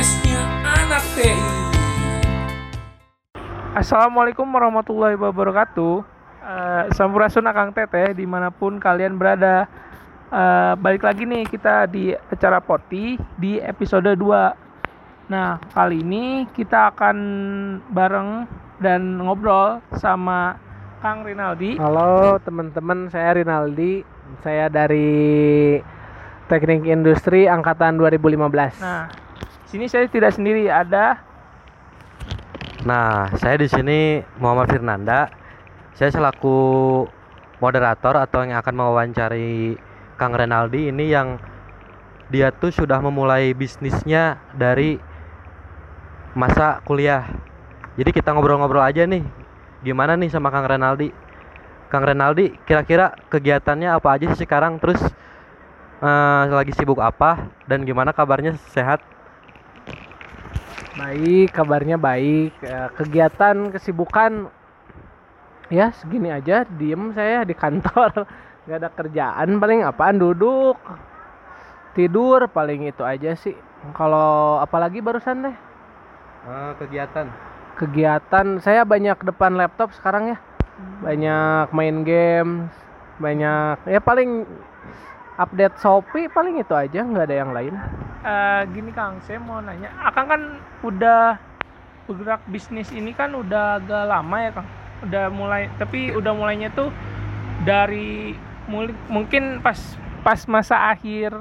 podcastnya anak TI. Assalamualaikum warahmatullahi wabarakatuh. Uh, Sampurasun Akang Teteh di mana pun kalian berada. Uh, balik lagi nih kita di acara Poti di episode 2. Nah, kali ini kita akan bareng dan ngobrol sama Kang Rinaldi. Halo teman-teman, saya Rinaldi. Saya dari Teknik Industri angkatan 2015. Nah, sini saya tidak sendiri, ada Nah, saya di sini Muhammad Firnanda. Saya selaku moderator atau yang akan mewawancari Kang Renaldi ini yang dia tuh sudah memulai bisnisnya dari masa kuliah. Jadi kita ngobrol-ngobrol aja nih. Gimana nih sama Kang Renaldi? Kang Renaldi, kira-kira kegiatannya apa aja sih sekarang? Terus eh, lagi sibuk apa? Dan gimana kabarnya sehat? Baik, kabarnya baik. Eh, Kegiatan, kesibukan ya segini aja. Diem saya di kantor. Gak ada kerjaan, paling apaan duduk. Tidur paling itu aja sih. Kalau apalagi barusan deh. Eh, kegiatan. Kegiatan saya banyak depan laptop sekarang ya. Banyak main game, banyak ya paling update Shopee paling itu aja, nggak ada yang lain. Eh, gini Kang, saya mau nanya, Akang kan udah bergerak bisnis ini kan udah agak lama ya Kang. Udah mulai, tapi udah mulainya tuh dari mul- mungkin pas pas masa akhir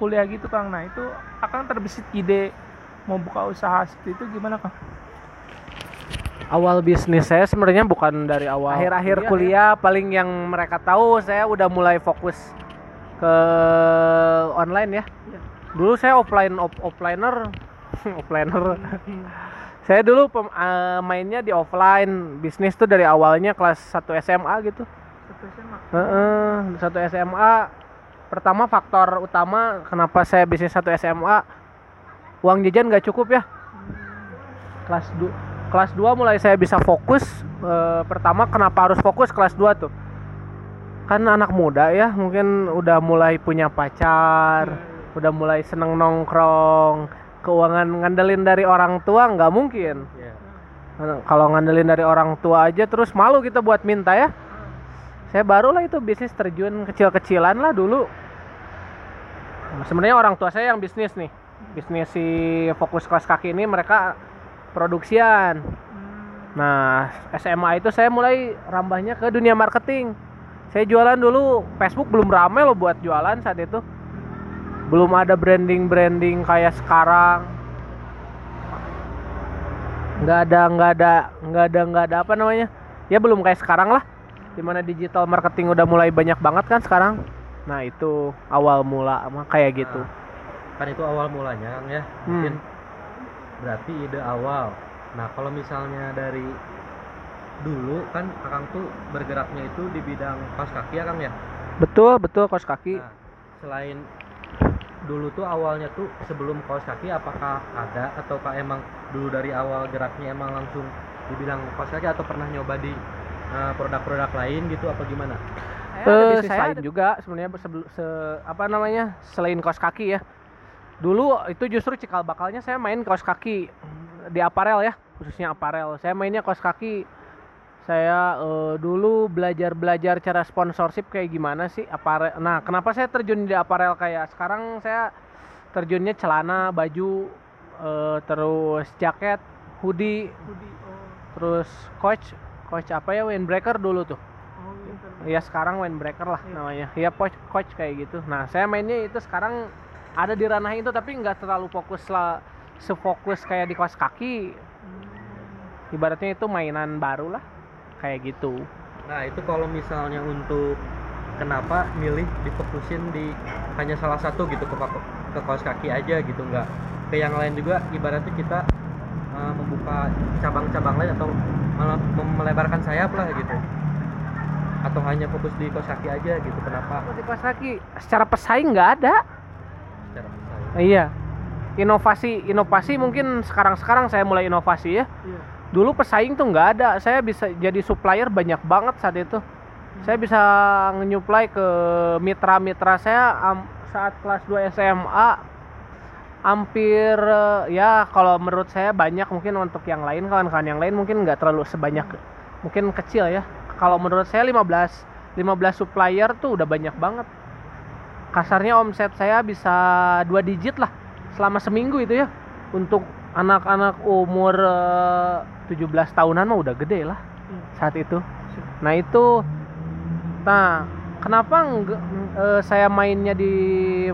kuliah gitu Kang. Nah itu Akang terbesit ide mau buka usaha seperti itu gimana Kang? awal bisnis saya sebenarnya bukan dari awal akhir-akhir kuliah, paling yang mereka tahu saya udah mulai fokus ke online ya. Dulu saya offline off, offliner offliner. Saya dulu pem- eh, mainnya di offline. Bisnis tuh dari awalnya kelas 1 SMA gitu. Heeh, satu SMA pertama faktor utama kenapa saya bisnis satu SMA uang jajan nggak cukup ya. Kelas 2 kelas 2 mulai saya bisa fokus Eh, pertama kenapa harus fokus? Kelas 2 tuh kan anak muda ya mungkin udah mulai punya pacar udah mulai seneng nongkrong. Keuangan ngandelin dari orang tua nggak mungkin. Kalau ngandelin dari orang tua aja terus malu kita buat minta ya. Saya barulah itu bisnis terjun kecil-kecilan lah dulu. Sebenarnya orang tua saya yang bisnis nih. Bisnis si fokus kelas kaki ini mereka produksian. Nah SMA itu saya mulai rambahnya ke dunia marketing saya jualan dulu Facebook belum rame loh buat jualan saat itu. Belum ada branding branding kayak sekarang. Nggak ada nggak ada nggak ada nggak ada apa namanya. Ya belum kayak sekarang lah. Di mana digital marketing udah mulai banyak banget kan sekarang. Nah itu awal mula kayak gitu. Kan itu awal mulanya Kang ya. Hmm. mungkin berarti ide awal. Nah kalau misalnya dari dulu kan Akang tuh bergeraknya itu di bidang kaos kaki ya Kang ya? Betul betul kaos kaki. Nah selain dulu tuh awalnya tuh sebelum kaos kaki apakah ada ataukah emang dulu dari awal geraknya emang langsung di bidang kaos kaki atau pernah nyoba di eh, produk-produk lain gitu apa gimana? Eh, saya lain juga sebenarnya sebelum se- apa namanya selain kaos kaki ya. Dulu itu justru cikal bakalnya saya main kaos kaki di aparel ya khususnya aparel. Saya mainnya kaos kaki saya eh, dulu belajar belajar cara sponsorship kayak gimana sih? Aparel nah kenapa saya terjun di aparel kayak sekarang saya terjunnya celana baju eh, terus jaket hoodie terus coach coach apa ya windbreaker dulu tuh. Ya sekarang windbreaker lah namanya. Ya coach coach kayak gitu. Nah saya mainnya itu sekarang ada di ranah itu tapi nggak terlalu fokus lah sefokus kayak di kaos kaki. Ibaratnya itu mainan baru lah kayak gitu. Nah itu kalau misalnya untuk kenapa milih difokusin di hanya salah satu gitu ke, ke kaos kaki aja gitu nggak. Ke yang lain juga ibaratnya kita uh, membuka cabang-cabang lain atau malah melebarkan sayap lah gitu. Atau hanya fokus di kaos kaki aja gitu kenapa? Di kaos kaki secara pesaing nggak ada. Secara besar iya. Inovasi inovasi mungkin sekarang sekarang saya mulai inovasi ya dulu pesaing tuh nggak ada. Saya bisa jadi supplier banyak banget saat itu. Saya bisa nge-supply ke mitra-mitra saya am- saat kelas 2 SMA hampir eh, ya kalau menurut saya banyak mungkin untuk yang lain kawan-kawan yang lain mungkin nggak terlalu sebanyak mungkin kecil ya. Kalau menurut saya 15 15 supplier tuh udah banyak banget. Kasarnya omset saya bisa dua digit lah selama seminggu itu ya. Untuk anak-anak umur eh, 17 tahunan mah udah gede lah saat itu. Nah itu nah kenapa eh, saya mainnya di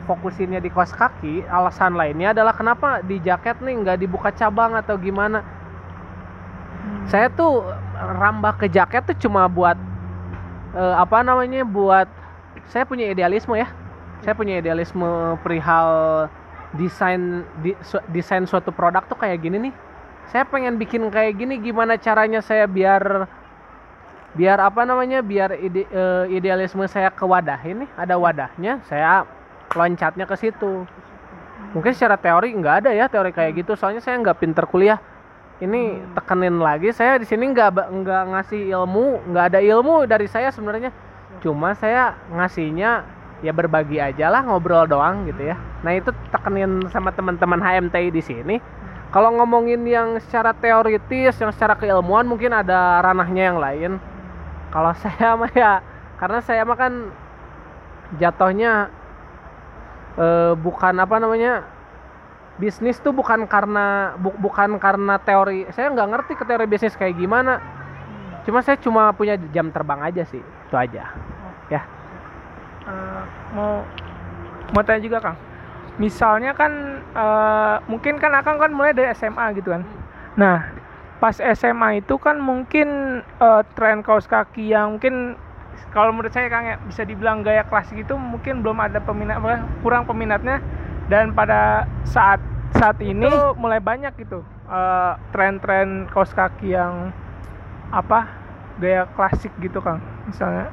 fokusinnya di kos kaki? Alasan lainnya adalah kenapa di jaket nih nggak dibuka cabang atau gimana? Saya tuh rambah ke jaket tuh cuma buat eh, apa namanya buat saya punya idealisme ya. Saya punya idealisme perihal desain di, su- desain suatu produk tuh kayak gini nih. Saya pengen bikin kayak gini gimana caranya saya biar biar apa namanya biar ide, eh, idealisme saya ke wadah ini ada wadahnya saya loncatnya ke situ. Mungkin secara teori nggak ada ya teori kayak gitu. Soalnya saya nggak pinter kuliah. Ini tekenin lagi saya di sini nggak nggak ngasih ilmu nggak ada ilmu dari saya sebenarnya. Cuma saya ngasihnya ya berbagi aja lah ngobrol doang gitu ya. Nah itu tekenin sama teman-teman HMTI di sini. Kalau ngomongin yang secara teoritis yang secara keilmuan mungkin ada ranahnya yang lain. Kalau saya mah ya karena saya mah kan jatuhnya eh, bukan apa namanya bisnis tuh bukan karena bu- bukan karena teori saya nggak ngerti ke teori bisnis kayak gimana. Cuma saya cuma punya jam terbang aja sih itu aja Eh, mau mau tanya juga kang. Misalnya kan eh, mungkin kan akang kan mulai dari SMA gitu kan. Nah pas SMA itu kan mungkin eh, tren kaos kaki yang mungkin kalau menurut saya kang ya bisa dibilang gaya klasik itu mungkin belum ada peminat kurang peminatnya. Dan pada saat saat ini mulai banyak gitu eh, tren-tren kaos kaki yang apa gaya klasik gitu kang misalnya.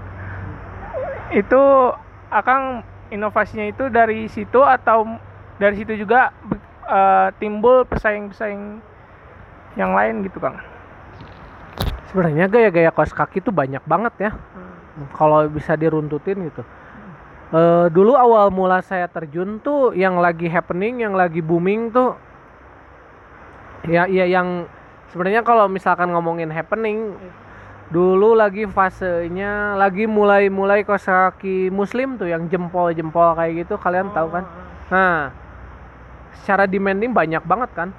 Itu akang inovasinya itu dari situ atau dari situ juga eh, timbul pesaing-pesaing yang lain gitu kang? Sebenarnya gaya-gaya kaos kaki tuh banyak banget ya. Kalau bisa diruntutin gitu. Eh, dulu awal mula saya terjun tuh yang lagi happening yang lagi booming tuh ya ya yang sebenarnya kalau misalkan ngomongin happening dulu lagi fasenya lagi mulai-mulai kaos kaki muslim tuh yang jempol-jempol kayak gitu kalian tahu kan? Nah secara demanding banyak banget kan?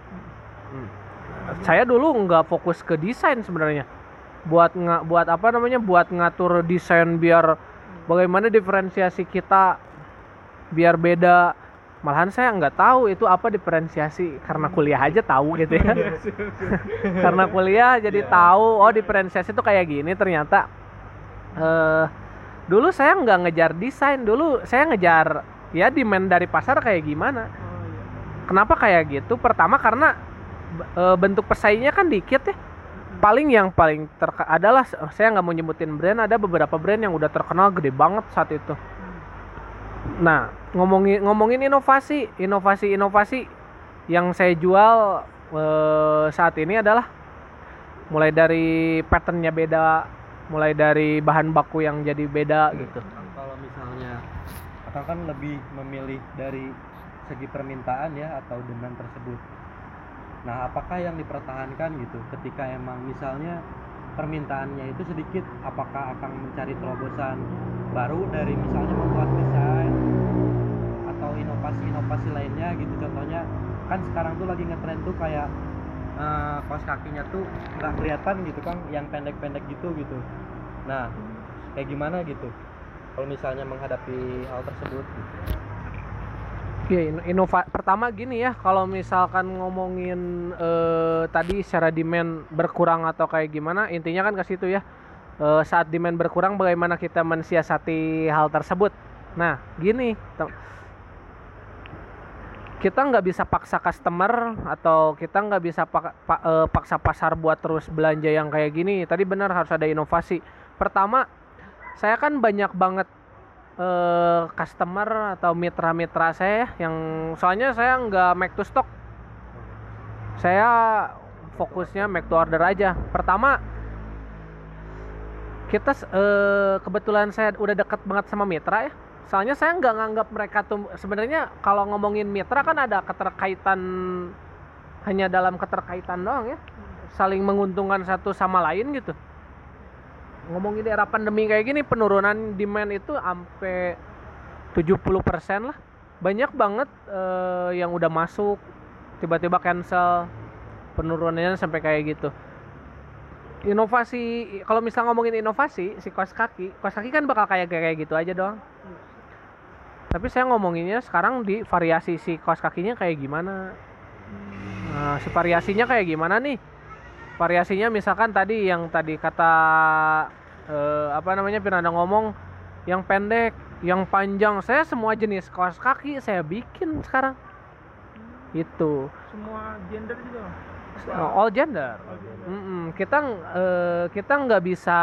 Saya dulu nggak fokus ke desain sebenarnya. Buat nggak buat apa namanya buat ngatur desain biar bagaimana diferensiasi kita biar beda malahan saya nggak tahu itu apa diferensiasi karena kuliah aja tahu gitu ya. Karena kuliah jadi tahu oh diferensiasi itu kayak gini ternyata. Eh dulu saya nggak ngejar desain dulu saya ngejar ya demand dari pasar kayak gimana. Kenapa kayak gitu? Pertama karena eh, bentuk pesaingnya kan dikit ya. Paling yang paling terka adalah saya nggak mau nyebutin brand ada beberapa brand yang udah terkenal gede banget saat itu nah ngomongin ngomongin inovasi. Inovasi inovasi yang saya jual eh, saat ini adalah mulai dari patternnya beda mulai dari bahan baku yang jadi beda gitu. kalau misalnya akan kan lebih memilih dari segi permintaan ya atau demand tersebut. Nah apakah yang dipertahankan gitu? Ketika emang misalnya permintaannya itu sedikit apakah akan mencari terobosan baru dari misalnya membuat desain atau inovasi-inovasi lainnya gitu. Contohnya kan sekarang tuh lagi ngetren tuh kayak eh, kaos kakinya tuh nggak kelihatan gitu kan yang pendek-pendek gitu gitu. Nah kayak gimana gitu? Kalau misalnya menghadapi hal tersebut gitu. Ya, in- inova pertama gini ya, kalau misalkan ngomongin eh, tadi secara demand berkurang atau kayak gimana, intinya kan ke situ ya. Eh, saat demand berkurang, bagaimana kita mensiasati hal tersebut? Nah, gini, kita nggak bisa paksa customer atau kita nggak bisa eh, paksa pasar buat terus belanja yang kayak gini. Tadi benar harus ada inovasi. Pertama, saya kan banyak banget eh customer atau mitra-mitra saya ya, yang soalnya saya nggak make to stock. Saya fokusnya make to order aja. Pertama kita eh, kebetulan saya udah deket banget sama mitra ya. Soalnya saya nggak nganggap mereka tuh sebenarnya kalau ngomongin mitra kan ada keterkaitan hanya dalam keterkaitan doang ya. Saling menguntungkan satu sama lain gitu ngomongin di era pandemi kayak gini penurunan demand itu sampai 70% lah. Banyak banget uh, yang udah masuk tiba-tiba cancel penurunannya sampai kayak gitu. Inovasi kalau misal ngomongin inovasi si kos kaki kos kaki kan bakal kayak kayak gitu aja doang. Tapi saya ngomonginnya sekarang di variasi si kos kakinya kayak gimana? Nah si variasinya kayak gimana nih variasinya misalkan tadi yang tadi kata eh, apa namanya Piranda ngomong yang pendek yang panjang. Saya semua jenis kaos kaki saya bikin sekarang. Itu. Semua gender juga all gender, all gender. Mm -mm. kita uh, kita nggak bisa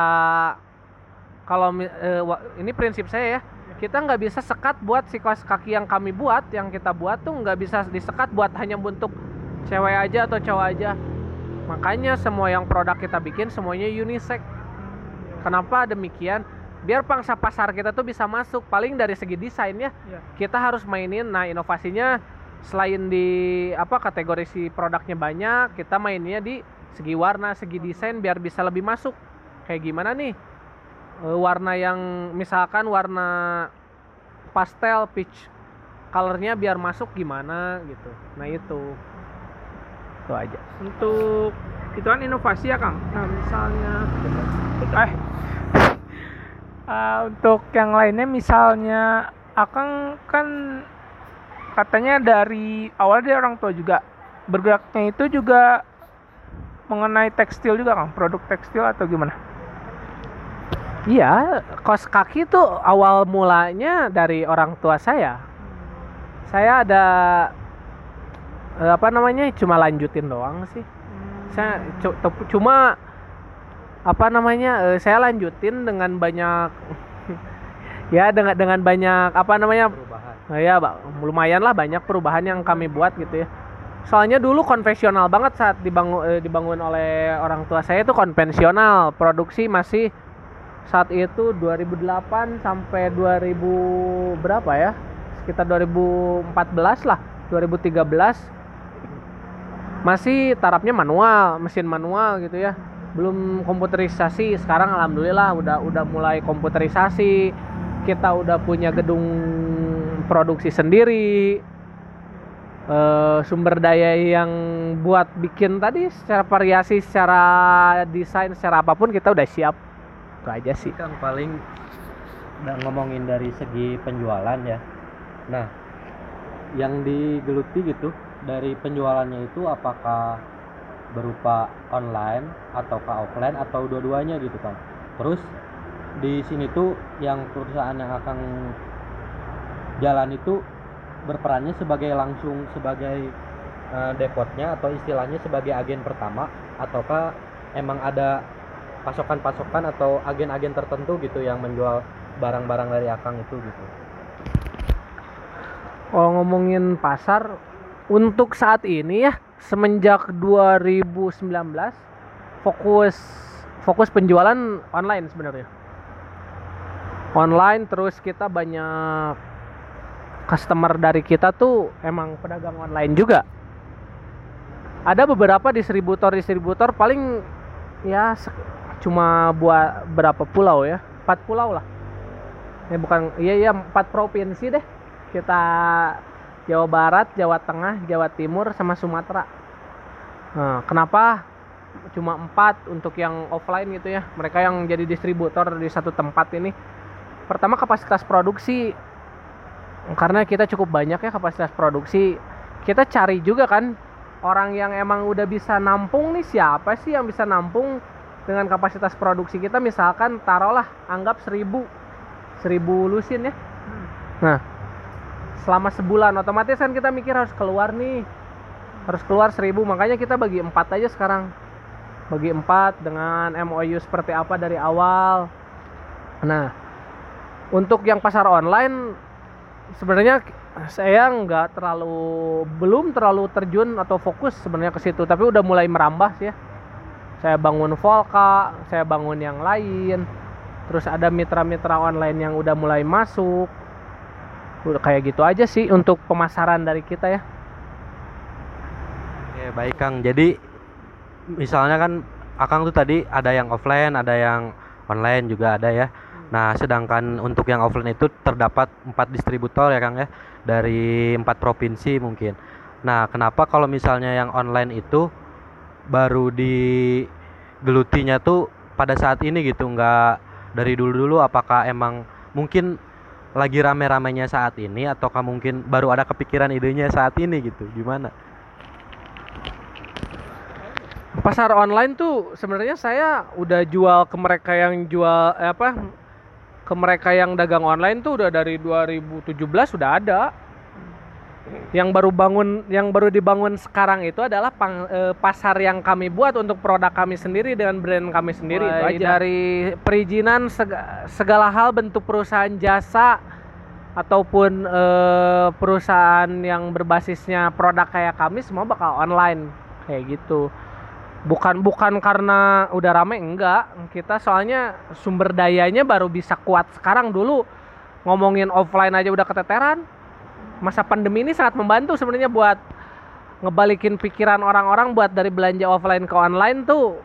kalau uh, ini prinsip saya ya. Kita nggak bisa sekat buat si kaos kaki yang kami buat yang kita buat tuh nggak bisa disekat buat hanya bentuk cewek aja atau cowok aja makanya semua yang produk kita bikin semuanya unisex. Kenapa demikian? Biar pangsa pasar kita tuh bisa masuk. Paling dari segi desain ya yeah. kita harus mainin. Nah inovasinya selain di apa kategori si produknya banyak kita mainnya di segi warna segi desain biar bisa lebih masuk. Kayak gimana nih? E, warna yang misalkan warna pastel peach colornya biar masuk gimana gitu. Nah itu itu aja untuk itu kan inovasi ya kang nah misalnya eh uh, untuk yang lainnya misalnya Akang kan katanya dari awal dia orang tua juga bergeraknya itu juga mengenai tekstil juga kan produk tekstil atau gimana? Iya, kos kaki itu awal mulanya dari orang tua saya. Saya ada apa namanya cuma lanjutin doang sih. Saya cuma apa namanya uh, saya lanjutin dengan banyak ya dengan dengan banyak apa namanya perubahan. Uh, ya lumayan lah banyak perubahan yang kami buat gitu ya. Soalnya dulu konvensional banget saat dibangun dibangun oleh orang tua saya itu konvensional, produksi masih saat itu 2008 sampai 2000 berapa ya? Sekitar 2014 lah, 2013 masih tarapnya manual, mesin manual gitu ya. Belum komputerisasi sekarang alhamdulillah udah udah mulai komputerisasi. Kita udah punya gedung produksi sendiri. E, sumber daya yang buat bikin tadi secara variasi secara desain secara apa pun kita udah siap. Itu aja sih. Kan paling udah ngomongin dari segi penjualan ya. Nah yang digeluti gitu dari penjualannya itu apakah berupa online atau ke offline atau dua-duanya gitu kan terus di sini tuh yang perusahaan yang akan jalan itu berperannya sebagai langsung sebagai uh, depotnya atau istilahnya sebagai agen pertama ataukah emang ada pasokan-pasokan atau agen-agen tertentu gitu yang menjual barang-barang dari Akang itu gitu. Oh ngomongin pasar untuk saat ini ya semenjak 2019 fokus fokus penjualan online sebenarnya. Online terus kita banyak customer dari kita tuh emang pedagang online juga. Ada beberapa distributor-distributor paling ya cuma buat berapa pulau ya empat pulau lah. Ya bukan iya iya empat provinsi deh kita Jawa Barat, Jawa Tengah, Jawa Timur, sama Sumatera. Nah, kenapa cuma empat untuk yang offline gitu ya? Mereka yang jadi distributor di satu tempat ini. Pertama kapasitas produksi, karena kita cukup banyak ya kapasitas produksi. Kita cari juga kan orang yang emang udah bisa nampung nih siapa sih yang bisa nampung dengan kapasitas produksi kita misalkan taruhlah anggap seribu seribu lusin ya. Nah, selama sebulan otomatis kan kita mikir harus keluar nih. Harus keluar seribu makanya kita bagi empat aja sekarang. Bagi empat dengan MOU seperti apa dari awal. Nah untuk yang pasar online sebenarnya saya nggak terlalu belum terlalu terjun atau fokus sebenarnya ke situ tapi udah mulai merambah sih ya. Saya bangun Volka saya bangun yang lain. Terus ada mitra-mitra online yang udah mulai masuk udah kayak gitu aja sih untuk pemasaran dari kita ya Oke, baik Kang. Jadi misalnya kan Akang tuh tadi ada yang offline, ada yang online juga ada ya. Nah, sedangkan untuk yang offline itu terdapat empat distributor ya Kang ya dari empat provinsi mungkin. Nah, kenapa kalau misalnya yang online itu baru digelutinya tuh pada saat ini gitu, nggak dari dulu-dulu? Apakah emang mungkin lagi rame-ramenya saat ini ataukah mungkin baru ada kepikiran idenya saat ini gitu? Gimana? pasar online tuh sebenarnya saya udah jual ke mereka yang jual eh, apa ke mereka yang dagang online tuh udah dari 2017 sudah ada yang baru bangun yang baru dibangun sekarang itu adalah pang, eh, pasar yang kami buat untuk produk kami sendiri dengan brand kami sendiri itu Mulai aja. dari perizinan seg- segala hal bentuk perusahaan jasa ataupun eh, perusahaan yang berbasisnya produk kayak kami semua bakal online kayak gitu. Bukan bukan karena udah rame enggak. Kita soalnya sumber dayanya baru bisa kuat sekarang. Dulu ngomongin offline aja udah keteteran masa pandemi ini sangat membantu sebenarnya buat ngebalikin pikiran orang-orang buat dari belanja offline ke online tuh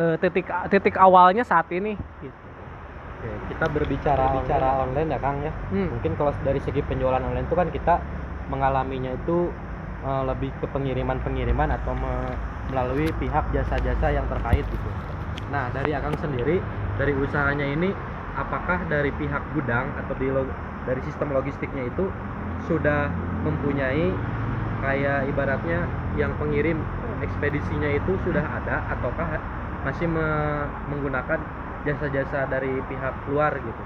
eh, titik titik awalnya saat ini gitu. Oke, kita berbicara bicara online ya Kang ya. Hmm. Mungkin kalau dari segi penjualan online itu kan kita mengalaminya itu eh, lebih ke pengiriman-pengiriman atau me- melalui pihak jasa-jasa yang terkait gitu. Nah, dari Akang sendiri dari usahanya ini apakah dari pihak gudang atau di dari sistem logistiknya itu sudah mempunyai kayak ibaratnya yang pengirim ekspedisinya itu sudah ada ataukah masih me- menggunakan jasa-jasa dari pihak luar gitu.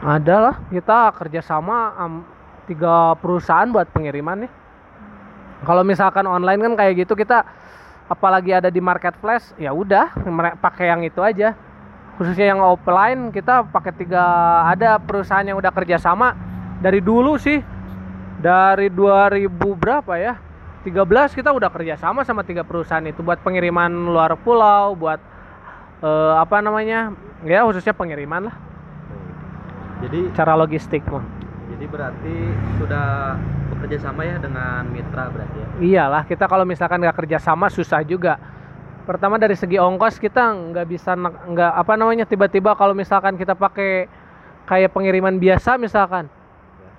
ada lah kita kerjasama am, tiga perusahaan buat pengiriman nih. Kalau misalkan online kan kayak gitu kita apalagi ada di marketplace ya udah pakai yang itu aja. Khususnya yang offline kita pakai tiga ada perusahaan yang udah kerjasama dari dulu sih dari 2000 berapa ya 13 kita udah kerjasama sama tiga perusahaan itu buat pengiriman luar pulau buat eh, apa namanya ya khususnya pengiriman lah Jadi cara logistik mah jadi berarti sudah bekerja sama ya dengan mitra berarti ya. Iyalah, kita kalau misalkan nggak kerja sama susah juga. Pertama dari segi ongkos kita nggak bisa nggak apa namanya tiba-tiba kalau misalkan kita pakai kayak pengiriman biasa misalkan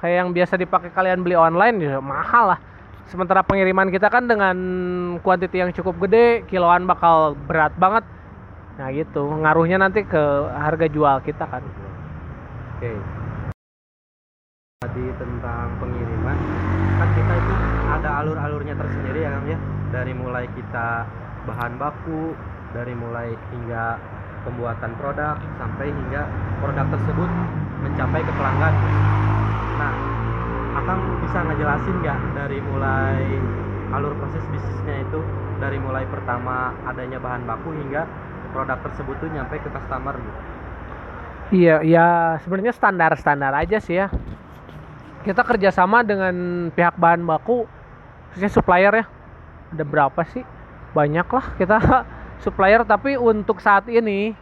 kayak yang biasa dipakai kalian beli online ya mahal lah. Sementara pengiriman kita kan dengan kuantiti yang cukup gede, kiloan bakal berat banget. Nah gitu, ngaruhnya nanti ke harga jual kita kan. Oke. Tadi tentang pengiriman, kan kita itu ada alur-alurnya tersendiri ya ya. Dari mulai kita bahan baku, dari mulai hingga pembuatan produk sampai hingga produk tersebut mencapai ke pelanggan. Nah, Akang bisa ngejelasin nggak dari mulai alur proses bisnisnya itu dari mulai pertama adanya bahan baku hingga produk tersebut tuh nyampe ke customer gitu. Iya, ya sebenarnya standar-standar aja sih ya. Kita kerjasama dengan pihak bahan baku, supplier ya. Ada berapa sih? Banyak lah kita supplier, tapi untuk saat ini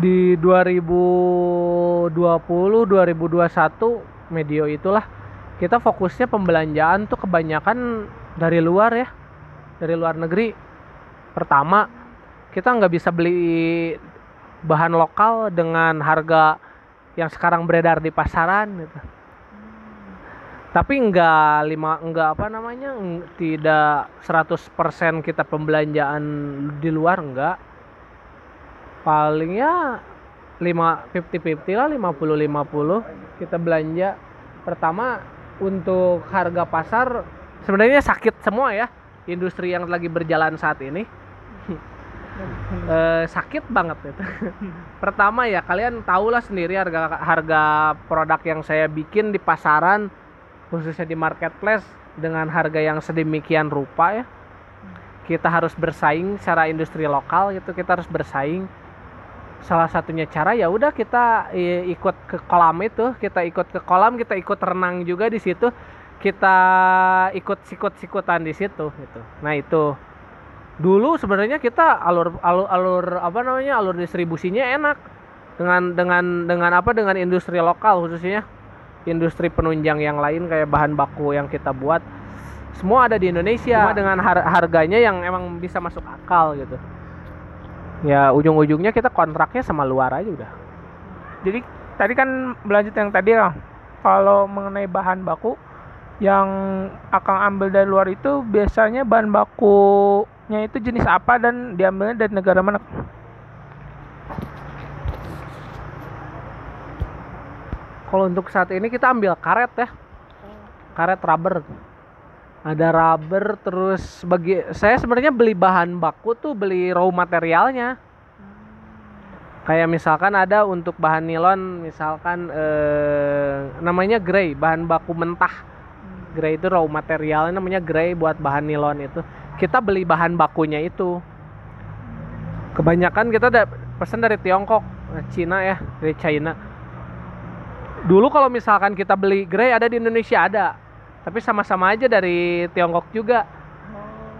di 2020, 2021 medio itulah kita fokusnya pembelanjaan tuh kebanyakan dari luar ya, dari luar negeri. Pertama, kita nggak bisa beli bahan lokal dengan harga yang sekarang beredar di pasaran gitu. Tapi enggak lima enggak apa namanya tidak 100% kita pembelanjaan di luar enggak. Paling ya 5 50-50 lah 50-50 kita belanja. Pertama untuk harga pasar sebenarnya sakit semua ya industri yang lagi berjalan saat ini. Eh, sakit banget itu. Pertama ya kalian tahulah sendiri harga harga produk yang saya bikin di pasaran khususnya di marketplace dengan harga yang sedemikian rupa ya. Kita harus bersaing secara industri lokal gitu, kita harus bersaing. Salah satunya cara ya udah kita ikut ke kolam itu, kita ikut ke kolam, kita ikut renang juga di situ. Kita ikut sikut-sikutan di situ gitu. Nah, itu. Dulu sebenarnya kita alur alur alur apa namanya alur distribusinya enak. Dengan dengan dengan apa dengan industri lokal khususnya. Industri penunjang yang lain kayak bahan baku yang kita buat. Semua ada di Indonesia Cuma dengan har harganya yang emang bisa masuk akal gitu ya ujung-ujungnya kita kontraknya sama luar aja udah. Jadi tadi kan berlanjut yang tadi ya kalau mengenai bahan baku yang akan ambil dari luar itu biasanya bahan bakunya itu jenis apa dan diambilnya dari negara mana? Kalau untuk saat ini kita ambil karet ya. Karet rubber ada rubber terus bagi saya sebenarnya beli bahan baku tuh beli raw materialnya. Kayak misalkan ada untuk bahan nilon misalkan eh, namanya grey bahan baku mentah. Grey itu raw materialnya namanya grey buat bahan nilon itu. Kita beli bahan bakunya itu. Kebanyakan kita ada pesan dari Tiongkok Cina ya dari China. Dulu kalau misalkan kita beli grey ada di Indonesia ada tapi sama-sama aja dari Tiongkok juga.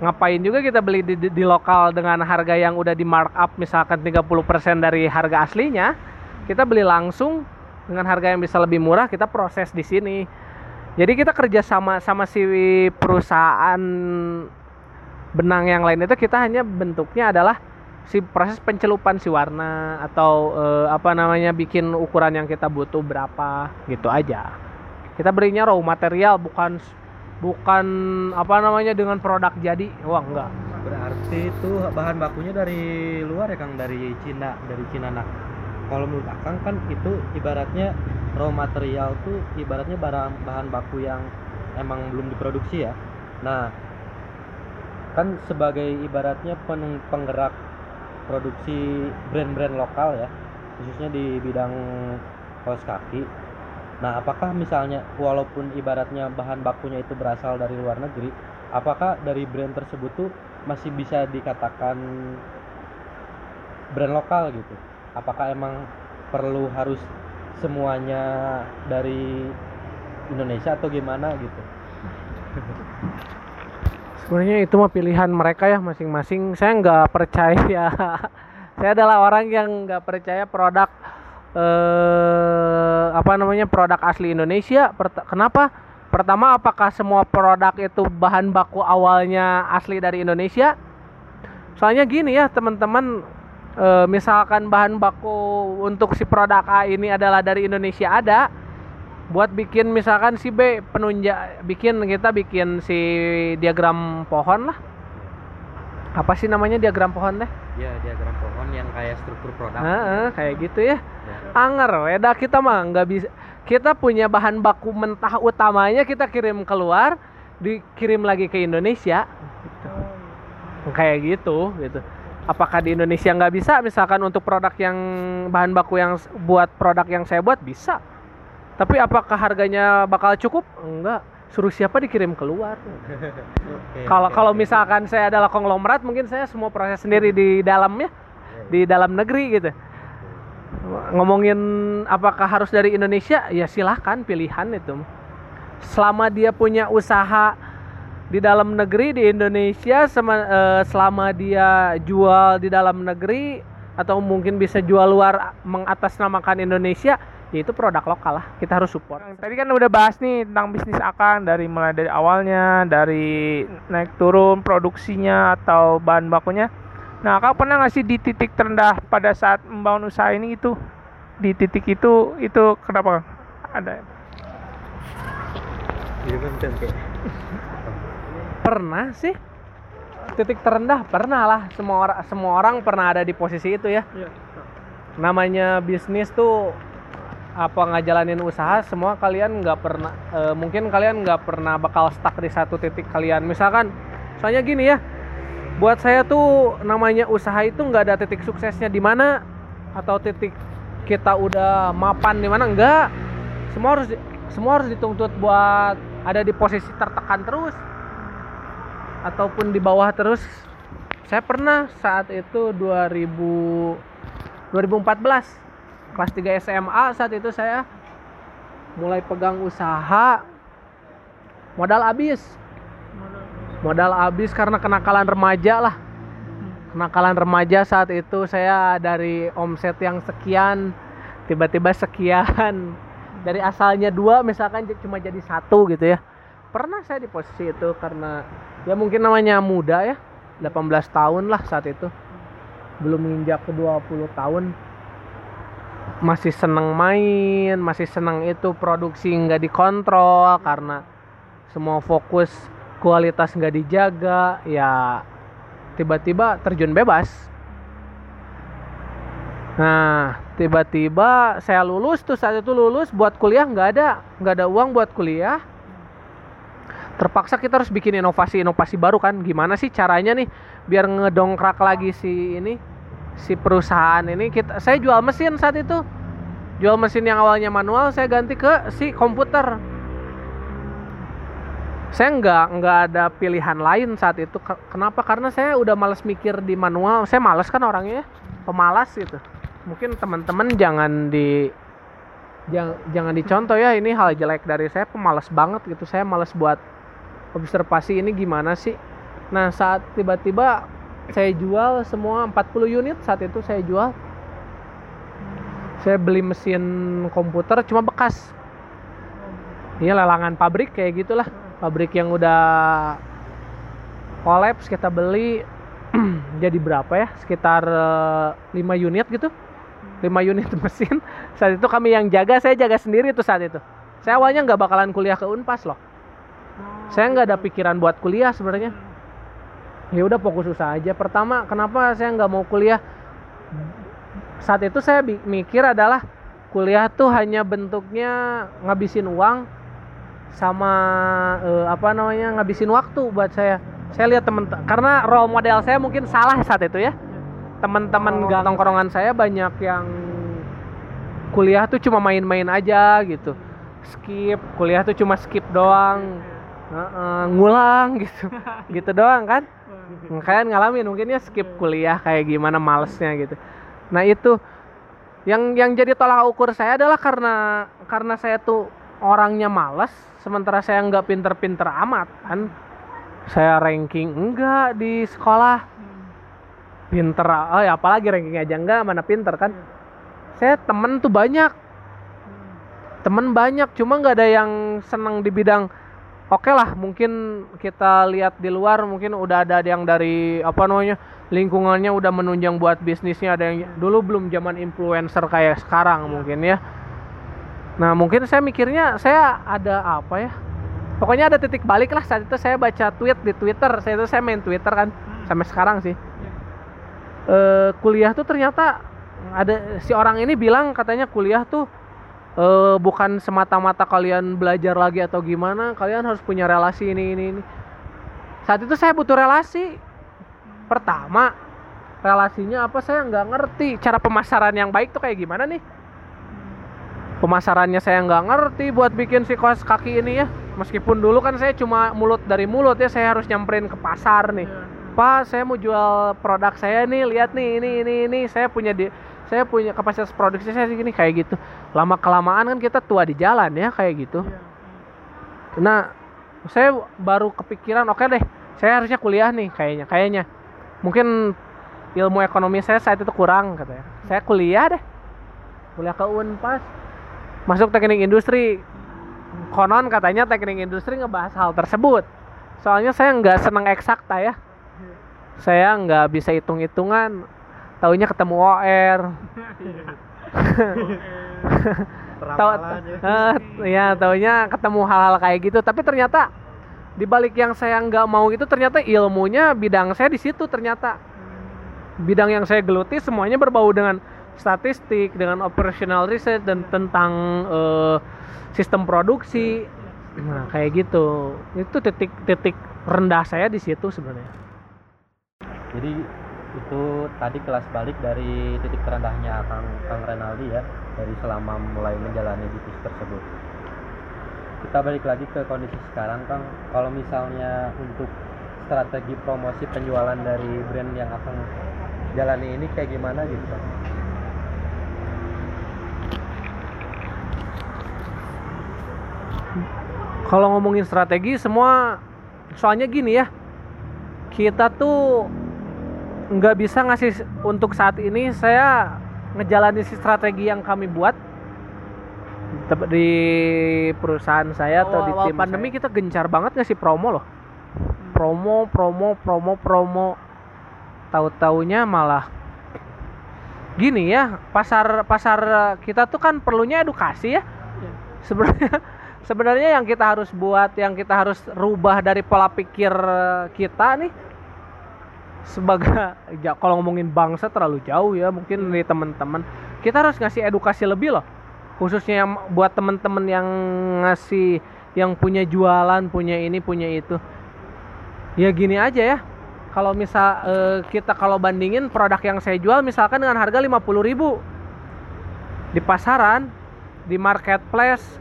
Ngapain juga kita beli di, di, di lokal dengan harga yang udah di markup misalkan 30% dari harga aslinya kita beli langsung dengan harga yang bisa lebih murah kita proses di sini. Jadi kita kerja sama sama si perusahaan benang yang lain itu kita hanya bentuknya adalah si proses pencelupan si warna atau eh, apa namanya bikin ukuran yang kita butuh berapa gitu aja kita berinya raw material bukan bukan apa namanya dengan produk jadi. Wah enggak. Berarti itu bahan bakunya dari luar ya Kang? Dari Cina dari Cina nah kalau menurut Akang kan itu ibaratnya raw material tuh ibaratnya barang bahan baku yang emang belum diproduksi ya. Nah kan sebagai ibaratnya penggerak produksi brand-brand lokal ya khususnya di bidang kaos kaki Nah, apakah misalnya walaupun ibaratnya bahan bakunya itu berasal dari luar negeri, apakah dari brand tersebut tuh masih bisa dikatakan brand lokal gitu? Apakah emang perlu harus semuanya dari Indonesia atau gimana gitu? Sebenarnya itu mah pilihan mereka ya masing-masing. Saya nggak percaya. Saya adalah orang yang nggak percaya produk eh, apa namanya produk asli Indonesia. Pert kenapa? Pertama, apakah semua produk itu bahan baku awalnya asli dari Indonesia? Soalnya gini ya teman-teman, e, misalkan bahan baku untuk si produk A ini adalah dari Indonesia ada, buat bikin misalkan si B penunjuk, bikin kita bikin si diagram pohon lah. Apa sih namanya diagram pohon deh? Ya diagram pohon yang kayak struktur produk. Nah, kayak gitu ya. ya. Anger, weda kita mah nggak bisa kita punya bahan baku mentah utamanya kita kirim keluar dikirim lagi ke Indonesia gitu. kayak gitu gitu apakah di Indonesia nggak bisa misalkan untuk produk yang bahan baku yang buat produk yang saya buat bisa tapi apakah harganya bakal cukup enggak suruh siapa dikirim keluar? Kalau kalau misalkan saya adalah konglomerat mungkin saya semua proses sendiri di dalamnya di dalam negeri gitu. Ngomongin apakah harus dari Indonesia ya silahkan pilihan itu. Selama dia punya usaha di dalam negeri di Indonesia sama, uh, selama dia jual di dalam negeri atau mungkin bisa jual luar mengatasnamakan Indonesia ya itu produk lokal lah kita harus support tadi kan udah bahas nih tentang bisnis akan dari mulai dari awalnya dari naik turun produksinya atau bahan bakunya Nah, kau pernah nggak sih di titik terendah pada saat membangun usaha ini itu? Di titik itu, itu kenapa? Ada. Pernah sih. Titik terendah pernah lah. Semua orang semua orang pernah ada di posisi itu ya. Iya. Namanya bisnis tuh apa ngajalanin usaha semua kalian nggak pernah e, mungkin kalian nggak pernah bakal stuck di satu titik kalian. Misalkan soalnya gini ya buat saya tuh namanya usaha itu nggak ada titik suksesnya di mana atau titik kita udah mapan di mana enggak semua harus semua harus dituntut buat ada di posisi tertekan terus ataupun di bawah terus. Saya pernah saat itu 2000 2014 kelas 3 SMA saat itu saya mulai pegang usaha. Modal habis. Modal habis karena kenakalan remaja lah. Kenakalan remaja saat itu saya dari omset yang sekian tiba-tiba sekian. Dari asalnya dua misalkan cuma jadi satu gitu ya. Pernah saya di posisi itu karena ya mungkin namanya muda ya 18 tahun lah saat itu. Belum menginjak ke 20 tahun masih seneng main masih seneng itu produksi nggak dikontrol karena semua fokus kualitas nggak dijaga ya tiba-tiba terjun bebas Nah, tiba-tiba saya lulus tuh saat itu lulus buat kuliah nggak ada, nggak ada uang buat kuliah. Terpaksa kita harus bikin inovasi-inovasi baru kan. Gimana sih caranya nih biar ngedongkrak lagi si ini si perusahaan ini kita saya jual mesin saat itu. Jual mesin yang awalnya manual saya ganti ke si komputer. Saya nggak nggak ada pilihan lain saat itu. Kenapa? Karena saya udah males mikir di manual. Saya males kan orangnya, pemalas gitu mungkin teman-teman jangan di jangan, jangan dicontoh ya ini hal jelek dari saya pemalas banget gitu saya males buat observasi ini gimana sih nah saat tiba-tiba saya jual semua 40 unit saat itu saya jual. Saya beli mesin komputer cuma bekas. Ini lelangan pabrik kayak gitulah. Pabrik yang udah kolaps kita beli. Jadi berapa ya? Sekitar 5 eh, unit gitu. 5 unit mesin. Saat itu kami yang jaga saya jaga sendiri tuh saat itu. Saya awalnya nggak bakalan kuliah ke Unpas loh. Saya nggak ada pikiran buat kuliah sebenarnya ya udah fokus usaha aja. Pertama kenapa saya nggak mau kuliah? Saat itu saya mikir adalah kuliah tuh hanya bentuknya ngabisin uang sama eh, apa namanya ngabisin waktu buat saya. Saya lihat temen karena role model saya mungkin salah saat itu ya. Teman-teman oh. tongkrongan saya banyak yang kuliah tuh cuma main-main aja gitu. Skip kuliah tuh cuma skip doang. Uh, uh, ngulang gitu. Gitu doang kan kalian ngalamin mungkin ya skip kuliah kayak gimana malesnya gitu. Nah itu yang yang jadi tolak ukur saya adalah karena karena saya tuh orangnya males sementara saya nggak pinter-pinter amat kan. Saya ranking enggak di sekolah. Pinter oh ya apalagi ranking aja enggak mana pinter kan. Saya temen tuh banyak. Temen banyak cuma nggak ada yang senang di bidang oke okay lah mungkin kita lihat di luar mungkin udah ada yang dari apa namanya lingkungannya udah menunjang buat bisnisnya ada yang dulu belum zaman influencer kayak sekarang mungkin ya. Nah mungkin saya mikirnya saya ada apa ya? Pokoknya ada titik balik lah saat itu saya baca tweet di twitter saya itu saya main twitter kan sampai sekarang sih. Uh, kuliah tuh ternyata ada si orang ini bilang katanya kuliah tuh uh, bukan semata-mata kalian belajar lagi atau gimana, kalian harus punya relasi ini ini ini. Saat itu saya butuh relasi. Pertama, relasinya apa saya nggak ngerti cara pemasaran yang baik tuh kayak gimana nih. Pemasarannya saya nggak ngerti buat bikin si kos kaki ini ya. Meskipun dulu kan saya cuma mulut dari mulut ya, saya harus nyamperin ke pasar nih. Yeah Pak saya mau jual produk saya nih lihat nih ini ini ini saya punya di saya punya kapasitas produksi saya segini kayak gitu. Lama kelamaan kan kita tua di jalan ya kayak gitu. Iya. nah saya baru kepikiran oke okay deh saya harusnya kuliah nih kayaknya kayaknya. Mungkin ilmu ekonomi saya saat itu kurang katanya saya kuliah deh. Kuliah ke Unpas. Masuk teknik industri. Konon katanya teknik industri ngebahas hal tersebut. Soalnya saya nggak seneng eksakta ya. Saya nggak bisa hitung-hitungan taunya ketemu OR tahu ya taunya ketemu hal-hal kayak gitu. Tapi ternyata di balik yang saya nggak mau itu ternyata ilmunya bidang saya di situ ternyata. Bidang yang saya geluti semuanya berbau dengan statistik dengan operational research dan tentang uh, sistem produksi. Nah kayak gitu. Itu titik-titik rendah saya di situ sebenarnya. Jadi itu tadi kelas balik dari titik terendahnya Kang Kang Renaldi ya dari selama mulai menjalani bisnis tersebut. Kita balik lagi ke kondisi sekarang Kang. Kalau misalnya untuk strategi promosi penjualan dari brand yang akan jalani ini kayak gimana gitu Kang? Kalau ngomongin strategi semua soalnya gini ya. Kita tuh nggak bisa ngasih untuk saat ini saya ngejalanin si strategi yang kami buat di perusahaan saya atau di tim pandemi kita gencar banget ngasih promo loh. Promo promo promo promo. Tahu-taunya malah gini ya pasar pasar kita tuh kan perlunya edukasi ya. Iya. sebenarnya sebenarnya yang kita harus buat yang kita harus rubah dari pola pikir kita nih sebagai ya, kalau ngomongin bangsa terlalu jauh ya mungkin dari teman-teman. Kita harus ngasih edukasi lebih loh. Khususnya yang buat teman-teman yang ngasih yang punya jualan punya ini punya itu. Ya gini aja ya. Kalau misal eh, kita kalau bandingin produk yang saya jual misalkan dengan harga 50.000 di pasaran di marketplace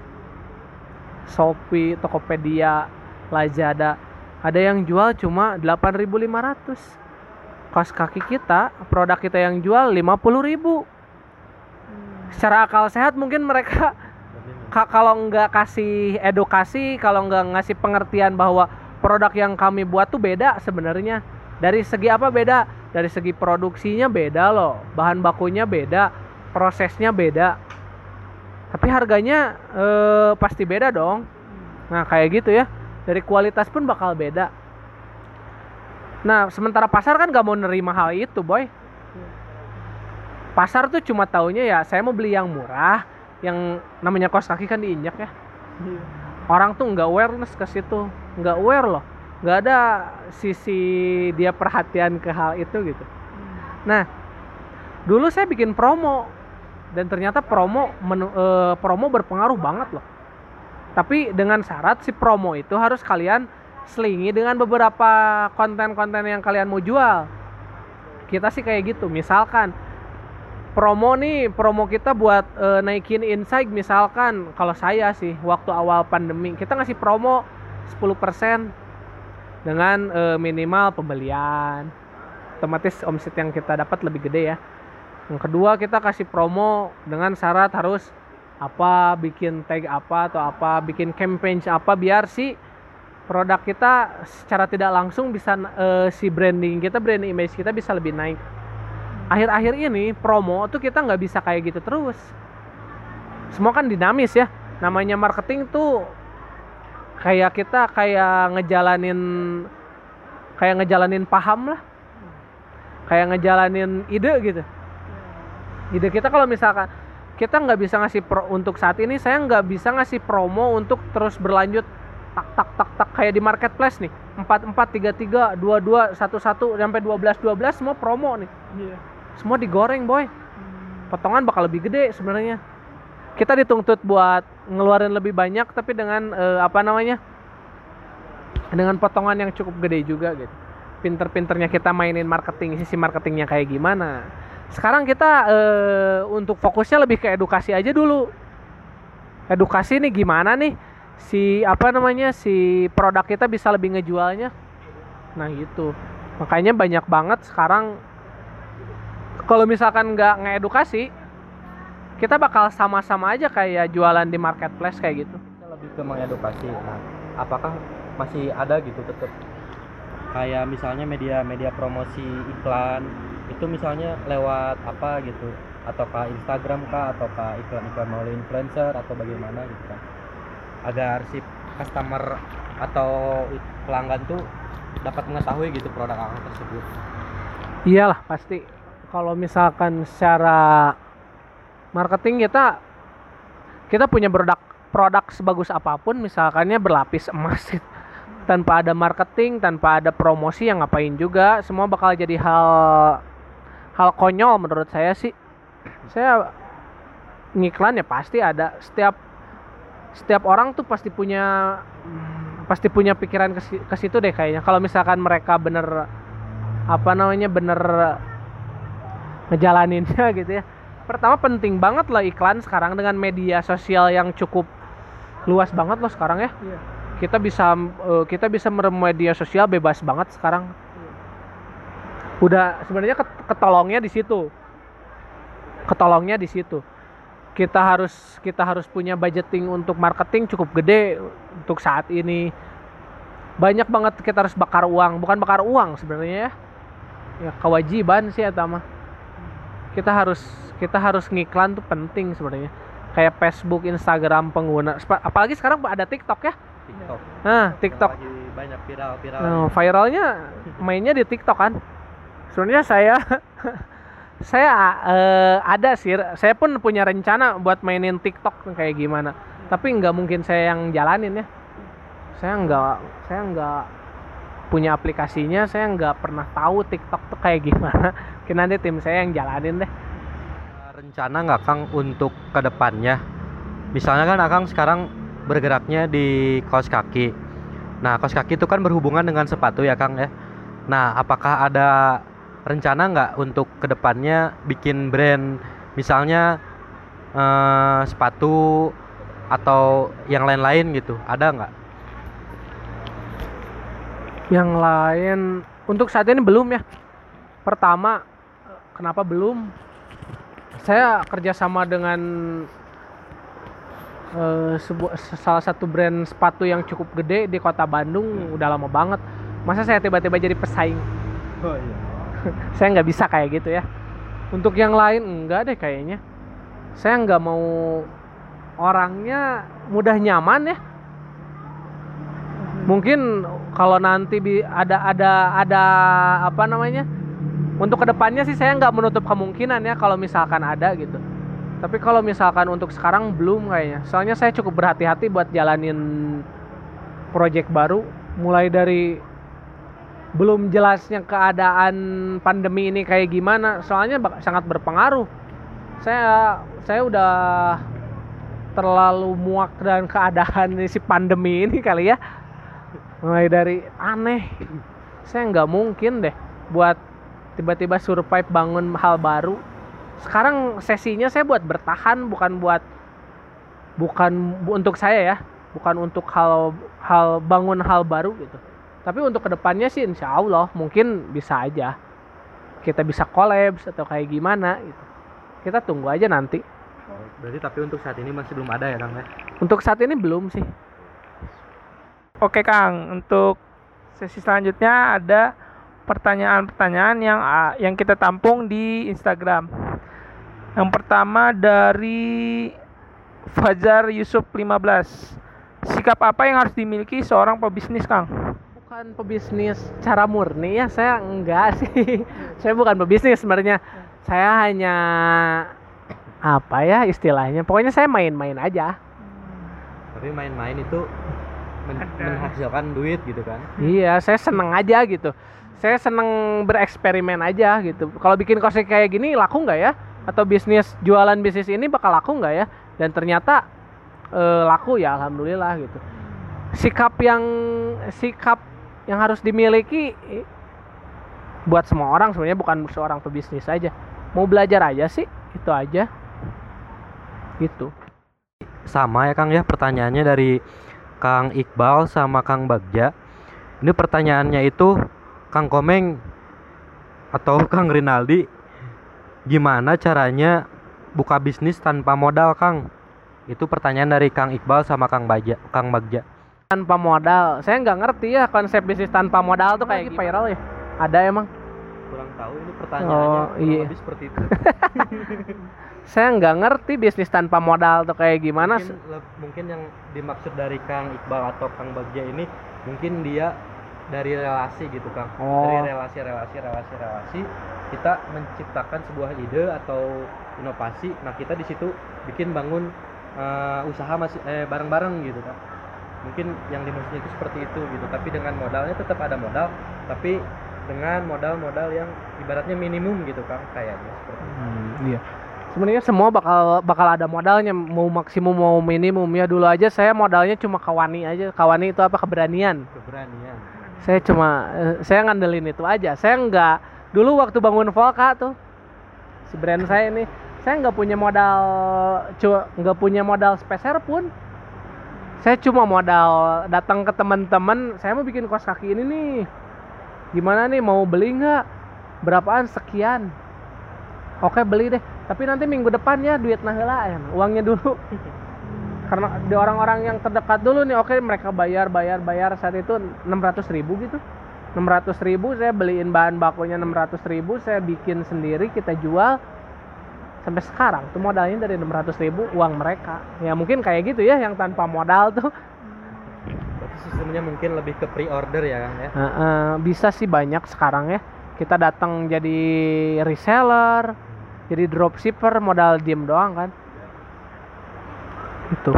Shopee, Tokopedia, Lazada ada yang jual cuma 8.500 kos kaki kita produk kita yang jual 50.000 secara akal sehat mungkin mereka ka- kalau nggak kasih edukasi kalau nggak ngasih pengertian bahwa produk yang kami buat tuh beda sebenarnya. Dari segi apa beda? Dari segi produksinya beda loh bahan bakunya beda prosesnya beda. Tapi harganya eh, pasti beda dong. Nah kayak gitu ya. Dari kualitas pun bakal beda nah sementara pasar kan gak mau nerima hal itu boy. Pasar tuh cuma taunya ya saya mau beli yang murah yang namanya kos kaki kan diinjak ya. Iya. orang tuh nggak awareness ke situ nggak aware loh. Nggak ada sisi dia perhatian ke hal itu gitu. Nah dulu saya bikin promo dan ternyata promo menu- eh, promo berpengaruh banget loh. Tapi dengan syarat si promo itu harus kalian selingi dengan beberapa konten-konten yang kalian mau jual. Kita sih kayak gitu misalkan promo nih promo kita buat eh, naikin insight misalkan kalau saya sih waktu awal pandemi kita ngasih promo 10% dengan eh, minimal pembelian. Otomatis omset yang kita dapat lebih gede ya. Yang kedua kita kasih promo dengan syarat harus apa bikin tag apa atau apa bikin campaign apa biar si produk kita secara tidak langsung bisa eh, si branding kita brand image kita bisa lebih naik. Akhir-akhir ini promo tuh kita nggak bisa kayak gitu terus. Semua kan dinamis ya. Namanya marketing tuh kayak kita kayak ngejalanin kayak ngejalanin paham lah. Kayak ngejalanin ide gitu. Ide kita kalau misalkan kita nggak bisa ngasih pro untuk saat ini saya nggak bisa ngasih promo untuk terus berlanjut tak tak tak tak. Kayak di marketplace nih. Empat empat tiga tiga dua dua satu satu sampai dua belas dua belas semua promo nih. Iya. semua digoreng boy. Potongan bakal lebih gede sebenarnya. Kita dituntut buat ngeluarin lebih banyak tapi dengan eh, apa namanya? Dengan potongan yang cukup gede juga gitu. Pinter-pinternya kita mainin marketing sisi marketingnya kayak gimana. Sekarang kita eh, untuk fokusnya lebih ke edukasi aja dulu. Edukasi nih gimana nih si apa namanya si produk kita bisa lebih ngejualnya. Nah gitu. Makanya banyak banget sekarang kalau misalkan nggak ngedukasi kita bakal sama-sama aja kayak jualan di marketplace kayak gitu. Kita lebih ke mengedukasi nah apakah masih ada gitu tetap kayak misalnya media-media promosi iklan itu misalnya lewat apa gitu? Ataukah Instagram kah? Ataukah iklan-iklan melalui influencer atau bagaimana gitu kan agar si customer atau pelanggan tuh dapat mengetahui gitu produk akang tersebut. Iyalah pasti. Kalau misalkan secara marketing kita kita punya produk produk sebagus apa pun misalkannya berlapis emas tanpa ada marketing tanpa ada promosi yang ngapain juga? Semua bakal jadi hal hal konyol menurut saya sih. Saya ngiklan ya pasti ada setiap setiap orang tuh pasti punya pasti punya pikiran ke, si- ke situ deh kayaknya. Kalau misalkan mereka bener apa namanya bener ngejalaninnya gitu ya. Pertama penting banget loh iklan sekarang dengan media sosial yang cukup luas banget loh sekarang ya. Iya. kita bisa eh, kita bisa media sosial bebas banget sekarang. Udah sebenarnya ket- ketolongnya di situ. Ketolongnya di situ kita harus kita harus punya budgeting untuk marketing cukup gede untuk saat ini. Banyak banget kita harus bakar uang bukan bakar uang sebenarnya ya. Ya kewajiban sih atau mah. Kita harus kita harus ngiklan tuh penting sebenarnya. Kayak Facebook Instagram pengguna apalagi sekarang ada TikTok ya? TikTok. Nah TikTok. banyak viral-viral. Nah, viralnya mainnya di TikTok kan. Sebenarnya saya saya eh, ada sih, saya pun punya rencana buat mainin TikTok kayak gimana. Tapi nggak mungkin saya yang jalanin ya. Saya nggak saya nggak punya aplikasinya, saya nggak pernah tahu TikTok tuh kayak gimana. Mungkin nanti tim saya yang jalanin deh. rencana nggak Kang untuk ke depannya misalnya kan Akang sekarang bergeraknya di kaos kaki nah kaos kaki itu kan berhubungan dengan sepatu ya Kang ya nah apakah ada rencana nggak untuk ke depannya bikin brand misalnya eh, sepatu atau yang lain-lain gitu ada nggak Yang lain untuk saat ini belum ya. Pertama, kenapa belum? Saya kerjasama dengan eh, sebuah salah satu brand sepatu yang cukup gede di kota Bandung udah lama banget. Masa saya tiba-tiba jadi pesaing? oh iya Saya nggak bisa kayak gitu ya. Untuk yang lain enggak deh kayaknya. Saya nggak mau orangnya mudah nyaman ya. Mungkin kalau nanti ada ada ada apa namanya? Untuk ke depannya sih saya nggak menutup kemungkinan ya kalau misalkan ada gitu. Tapi kalau misalkan untuk sekarang belum kayaknya. Soalnya saya cukup berhati-hati buat jalanin project baru. Mulai dari belum jelasnya keadaan pandemi ini kayak gimana. Soalnya sangat berpengaruh. Saya saya udah terlalu muak dengan keadaan si pandemi ini kali ya. Mulai dari aneh. Saya nggak mungkin deh buat tiba-tiba survive bangun hal baru. Sekarang sesinya saya buat bertahan bukan buat bukan bu- untuk saya ya. Bukan untuk hal hal bangun hal baru gitu tapi untuk ke depannya sih insya Allah mungkin bisa aja kita bisa collabs atau kayak gimana gitu kita tunggu aja nanti berarti tapi untuk saat ini masih belum ada ya Kang ya untuk saat ini belum sih Oke Kang, untuk sesi selanjutnya ada pertanyaan-pertanyaan yang ah, yang kita tampung di Instagram. Yang pertama dari Fajar Yusuf 15. Sikap apa yang harus dimiliki seorang pebisnis, Kang? Bukan pebisnis cara murni ya saya enggak sih. Saya bukan pebisnis sebenarnya. Saya hanya apa ya istilahnya pokoknya saya main-main aja. Tapi main-main itu men- Ada. menghasilkan duit gitu kan? Iya saya seneng aja gitu. Saya seneng bereksperimen aja gitu. Kalau bikin kosek kayak gini laku nggak ya? Atau bisnis jualan bisnis ini bakal laku nggak ya? Dan ternyata eh, laku ya alhamdulillah gitu. Sikap yang sikap yang harus dimiliki buat semua orang sebenarnya bukan seorang pebisnis aja. Mau belajar aja sih itu aja. Gitu. Sama ya Kang ya pertanyaannya dari Kang Iqbal sama Kang Bagja. Ini pertanyaannya itu Kang Komeng atau Kang Rinaldi gimana caranya buka bisnis tanpa modal Kang? Itu pertanyaan dari Kang Iqbal sama Kang Bagja Kang Bagja tanpa modal. Saya nggak ngerti ya konsep bisnis tanpa modal tuh kayak viral ya? Ada emang? Kurang tahu ini pertanyaannya, kurang iya. lebih seperti itu. Saya nggak ngerti bisnis tanpa modal tuh kayak gimana. Mungkin, le- mungkin yang dimaksud dari Kang Iqbal atau Kang Bagja ini mungkin dia dari relasi gitu Kang. Oh. dari relasi relasi relasi relasi kita menciptakan sebuah ide atau inovasi. Nah kita di situ bikin bangun eh, usaha masih eh bareng-bareng gitu Kang mungkin yang dimaksudnya itu seperti itu gitu. Tapi dengan modalnya tetap ada modal tapi dengan modal-modal yang ibaratnya minimum gitu Kang kayaknya seperti itu. Hmm, iya. Sebenarnya semua bakal bakal ada modalnya. Mau maksimum mau minimum. Ya dulu aja saya modalnya cuma kawani aja. Kawani itu apa? Keberanian. Keberanian. Saya cuma eh, saya ngandelin itu aja. Saya nggak dulu waktu bangun Volca tuh si brand saya ini saya nggak punya modal cuma nggak punya modal speser pun saya cuma modal datang ke teman-teman saya mau bikin kos kaki ini nih. Gimana nih mau beli nggak? Berapaan? Sekian. Oke beli deh. Tapi nanti minggu depan ya duit nahela ya uangnya dulu. Karena di orang-orang yang terdekat dulu nih oke mereka bayar bayar bayar. Saat itu 600 ribu gitu. 600 ribu saya beliin bahan bakunya 600 ribu saya bikin sendiri kita jual. 1 sampai sekarang tuh modalnya dari 600 ribu uang mereka ya mungkin kayak gitu ya yang tanpa modal tuh Berarti sistemnya mungkin lebih ke pre-order ya Kang ya. Uh, uh, bisa sih banyak sekarang ya kita datang jadi reseller jadi dropshipper modal diem doang kan itu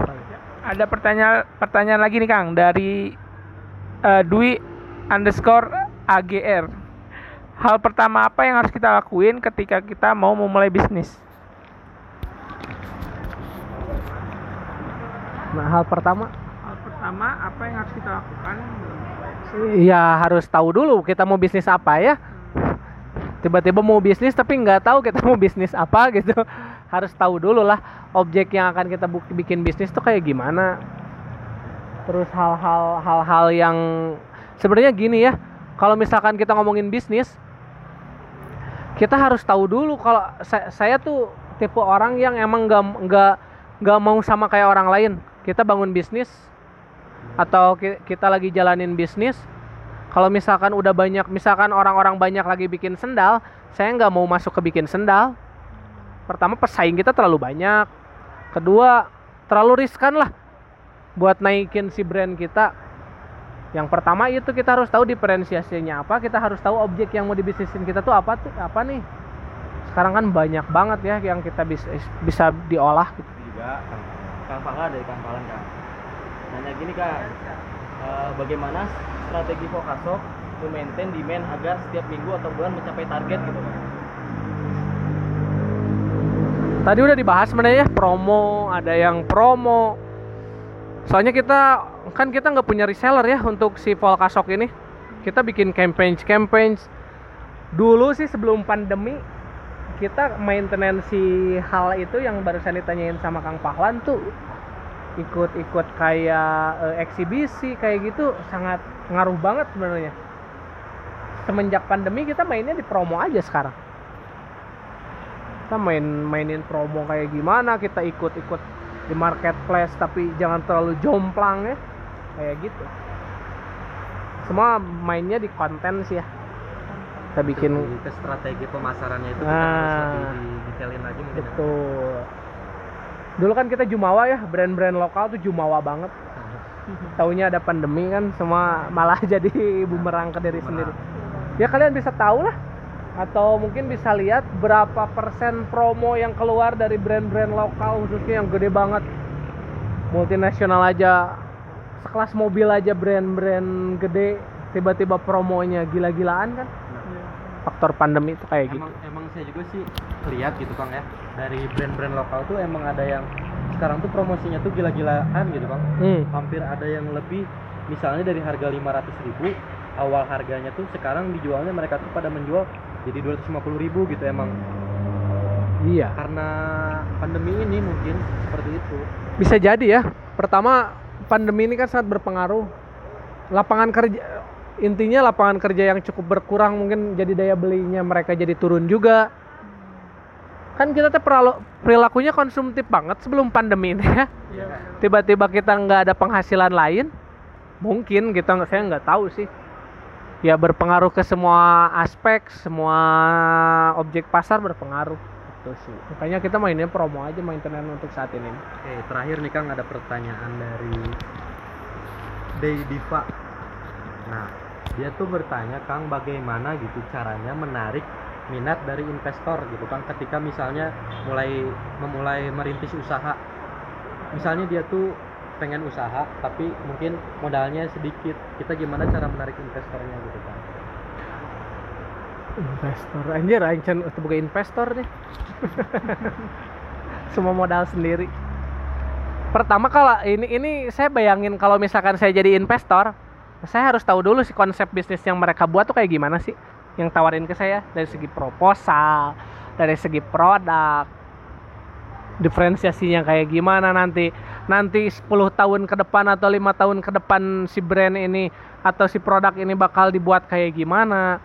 Ada pertanyaan pertanyaan lagi nih Kang dari eh, Dwi underscore AGR. Hal pertama apa yang harus kita lakuin ketika kita mau memulai bisnis? Nah hal pertama? Hal pertama apa yang harus kita lakukan? ya harus tahu dulu kita mau bisnis apa ya. Tiba-tiba mau bisnis tapi nggak tahu kita mau bisnis apa gitu. Harus tahu dulu lah objek yang akan kita bikin bisnis tuh kayak gimana. Terus hal-hal hal-hal yang sebenarnya gini ya kalau misalkan kita ngomongin bisnis kita harus tahu dulu kalau saya, saya tuh tipe orang yang emang nggak nggak nggak mau sama kayak orang lain kita bangun bisnis atau ki- kita lagi jalanin bisnis kalau misalkan udah banyak misalkan orang-orang banyak lagi bikin sendal saya nggak mau masuk ke bikin sendal. Pertama pesaing kita terlalu banyak. Kedua terlalu riskan lah buat naikin si brand kita. Yang pertama itu kita harus tahu diferensiasinya apa kita harus tahu objek yang mau dibisnisin kita tuh apa tuh apa nih. Sekarang kan banyak banget ya yang kita bisa bisa diolah gitu. juga Kang Fangga dari Kang Palan Kang nanya gini Kang eh, bagaimana strategi Vokasok memaintain demand agar setiap minggu atau bulan mencapai target gitu Kang Tadi udah dibahas sebenarnya ya, promo, ada yang promo. Soalnya kita kan kita nggak punya reseller ya untuk si Volkasok ini. Kita bikin campaign campaign. Dulu sih sebelum pandemi kita maintenance si hal itu yang barusan ditanyain sama Kang Pahlan tuh ikut-ikut kayak eh, eksibisi kayak gitu sangat ngaruh banget sebenarnya. Semenjak pandemi kita mainnya di promo aja sekarang. Kita main mainin promo kayak gimana kita ikut-ikut di marketplace tapi jangan terlalu jomplang ya. Kayak gitu. Semua mainnya di konten sih ya kita bikin ke strategi pemasarannya itu kita Nah. harus lebih detailin lagi mungkin. ya. betul dulu kan kita jumawa ya brand-brand lokal tuh jumawa banget taunya ada pandemi kan semua malah jadi bumerang ke diri sendiri ya kalian bisa tahu lah atau mungkin bisa lihat berapa persen promo yang keluar dari brand-brand lokal khususnya yang gede banget multinasional aja sekelas mobil aja brand-brand gede tiba-tiba promonya gila-gilaan kan faktor pandemi itu kayak gitu Emang emang saya juga sih lihat gitu Kang ya dari brand-brand lokal tuh emang ada yang sekarang tuh promosinya tuh gila-gilaan gitu Kang. Hmm. Hampir ada yang lebih misalnya dari harga 500.000 ribu awal harganya tuh sekarang dijualnya mereka tuh pada menjual jadi 250.000 ribu gitu emang iya karena pandemi ini mungkin seperti itu Bisa jadi ya. Pertama, pandemi ini kan sangat berpengaruh. Lapangan kerja intinya lapangan kerja yang cukup berkurang mungkin jadi daya belinya mereka jadi turun juga. Kan kita tuh perilaku- perilakunya konsumtif banget sebelum pandemi ini ya. Tiba-tiba kita nggak ada penghasilan lain, mungkin kita nggak saya nggak tahu sih. Ya berpengaruh ke semua aspek, semua objek pasar berpengaruh. Itu sih. Makanya kita mainnya promo aja maintenance untuk saat ini. Oke, terakhir nih Kang ada pertanyaan dari Day Diva. Nah, dia tuh bertanya Kang bagaimana gitu caranya menarik minat dari investor gitu Kang ketika misalnya mulai memulai merintis usaha. Misalnya dia tuh pengen usaha tapi mungkin modalnya sedikit. Kita gimana cara menarik investornya gitu Kang? Investor anjir itu bukan investor nih. Semua modal sendiri. Pertama kalau ini ini saya bayangin kalau misalkan saya jadi investor, saya harus tahu dulu sih konsep bisnis yang mereka buat tuh kayak gimana sih? Yang tawarin ke saya dari segi proposal, dari segi produk, diferensiasinya kayak gimana nanti. Nanti 10 tahun ke depan atau lima tahun ke depan si brand ini atau si produk ini bakal dibuat kayak gimana.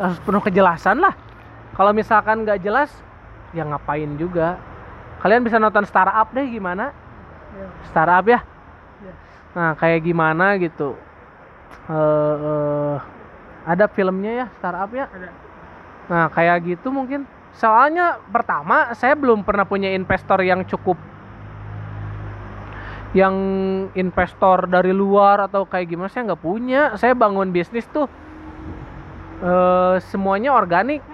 Harus penuh kejelasan lah. Kalau misalkan nggak jelas ya ngapain juga? Kalian bisa nonton startup deh gimana? Startup ya nah kayak gimana gitu? Eh eh, ada filmnya ya startup ya? Ada. nah kayak gitu mungkin. Soalnya pertama saya belum pernah punya investor yang cukup yang investor dari luar atau kayak gimana saya nggak punya. Saya bangun bisnis tuh eh, semuanya organik.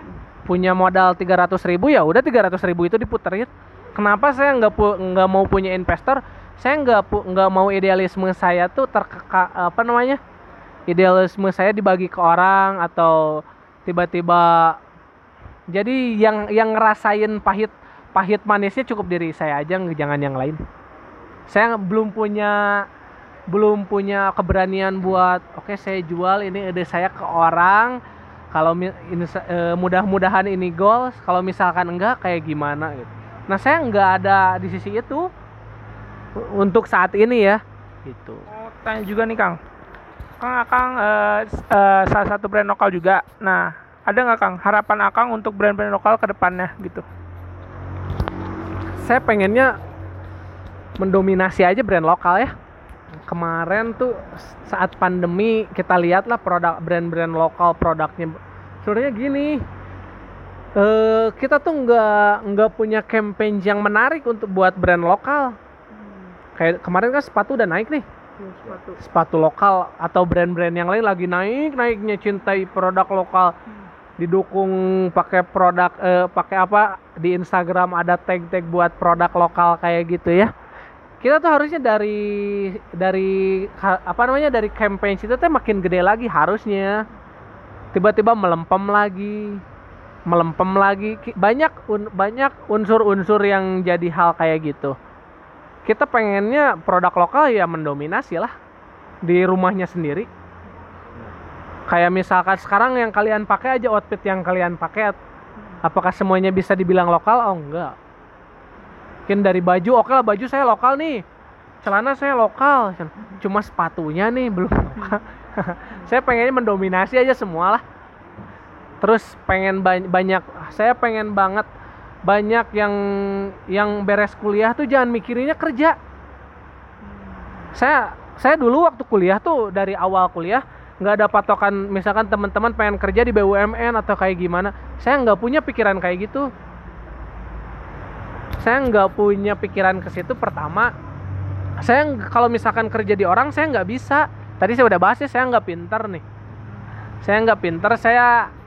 Punya modal 300 ribu ya udah 300 ribu itu diputerin. Kenapa saya nggak nggak mau punya investor saya nggak nggak mau idealisme saya tuh terkeka apa namanya idealisme saya dibagi ke orang atau tiba-tiba jadi yang yang ngerasain pahit pahit manisnya cukup diri saya aja jangan yang lain. Saya belum punya belum punya keberanian buat oke okay, saya jual ini ide saya ke orang kalau e, mudah-mudahan ini goals kalau misalkan enggak kayak gimana gitu. Nah saya nggak ada di sisi itu untuk saat ini ya. Gitu. Oh, tanya juga nih kang. Kang akang e, e, salah satu brand lokal juga. Nah ada nggak kang harapan akang untuk brand-brand lokal ke depannya gitu? Saya pengennya mendominasi aja brand lokal ya. Kemarin tuh saat pandemi kita lihat lah produk brand-brand lokal produknya. Sebenarnya gini eh, kita tuh nggak nggak punya campaign yang menarik untuk buat brand lokal kayak kemarin kan sepatu udah naik nih. Iya, sepatu. Sepatu lokal atau brand-brand yang lain lagi naik naiknya cintai produk lokal. Didukung pakai produk eh, pakai apa? Di Instagram ada tag-tag buat produk lokal kayak gitu ya. Kita tuh harusnya dari dari apa namanya dari campaign itu tuh makin gede lagi harusnya. Tiba-tiba melempem lagi melempem lagi. Banyak un, banyak unsur-unsur yang jadi hal kayak gitu kita pengennya produk lokal ya mendominasi lah di rumahnya sendiri. Kayak misalkan sekarang yang kalian pakai aja outfit yang kalian pakai apakah semuanya bisa dibilang lokal? Oh enggak. Mungkin dari baju oke lah baju saya lokal nih. Celana saya lokal. Cuma sepatunya nih belum lokal. Saya pengennya mendominasi aja semua lah. Terus pengen banyak saya pengen banget banyak yang yang beres kuliah tuh jangan mikirinnya kerja. Saya saya dulu waktu kuliah tuh dari awal kuliah nggak ada patokan misalkan teman-teman pengen kerja di BUMN atau kayak gimana saya nggak punya pikiran kayak gitu. Saya nggak punya pikiran ke situ pertama. Saya kalau misalkan kerja di orang saya nggak bisa. Tadi saya udah bahas ya saya nggak pinter nih. Saya nggak pinter saya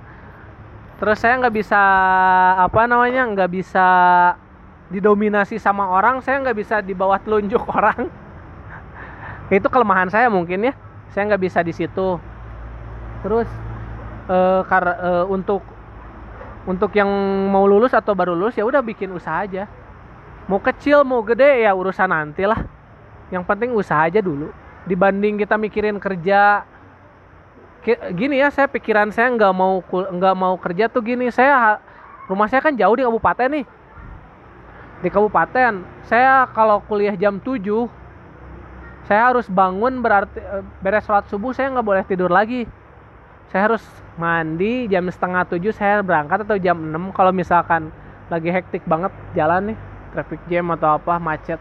terus saya nggak bisa apa namanya nggak bisa didominasi sama orang saya nggak bisa di bawah telunjuk orang. Itu kelemahan saya mungkin ya saya nggak bisa di situ. Terus uh, kar uh, untuk untuk yang mau lulus atau baru lulus ya udah bikin usaha aja. Mau kecil mau gede ya urusan nanti lah. Yang penting usaha aja dulu. Dibanding kita mikirin kerja gini ya saya pikiran saya nggak mau nggak mau kerja tuh gini. Saya rumah saya kan jauh di kabupaten nih. Di kabupaten. Saya kalau kuliah jam 7 saya harus bangun berarti eh, beres sholat subuh saya nggak boleh tidur lagi. Saya harus mandi jam setengah tujuh saya berangkat atau jam 6 kalau misalkan lagi hektik banget jalan nih. Traffic jam atau apa macet.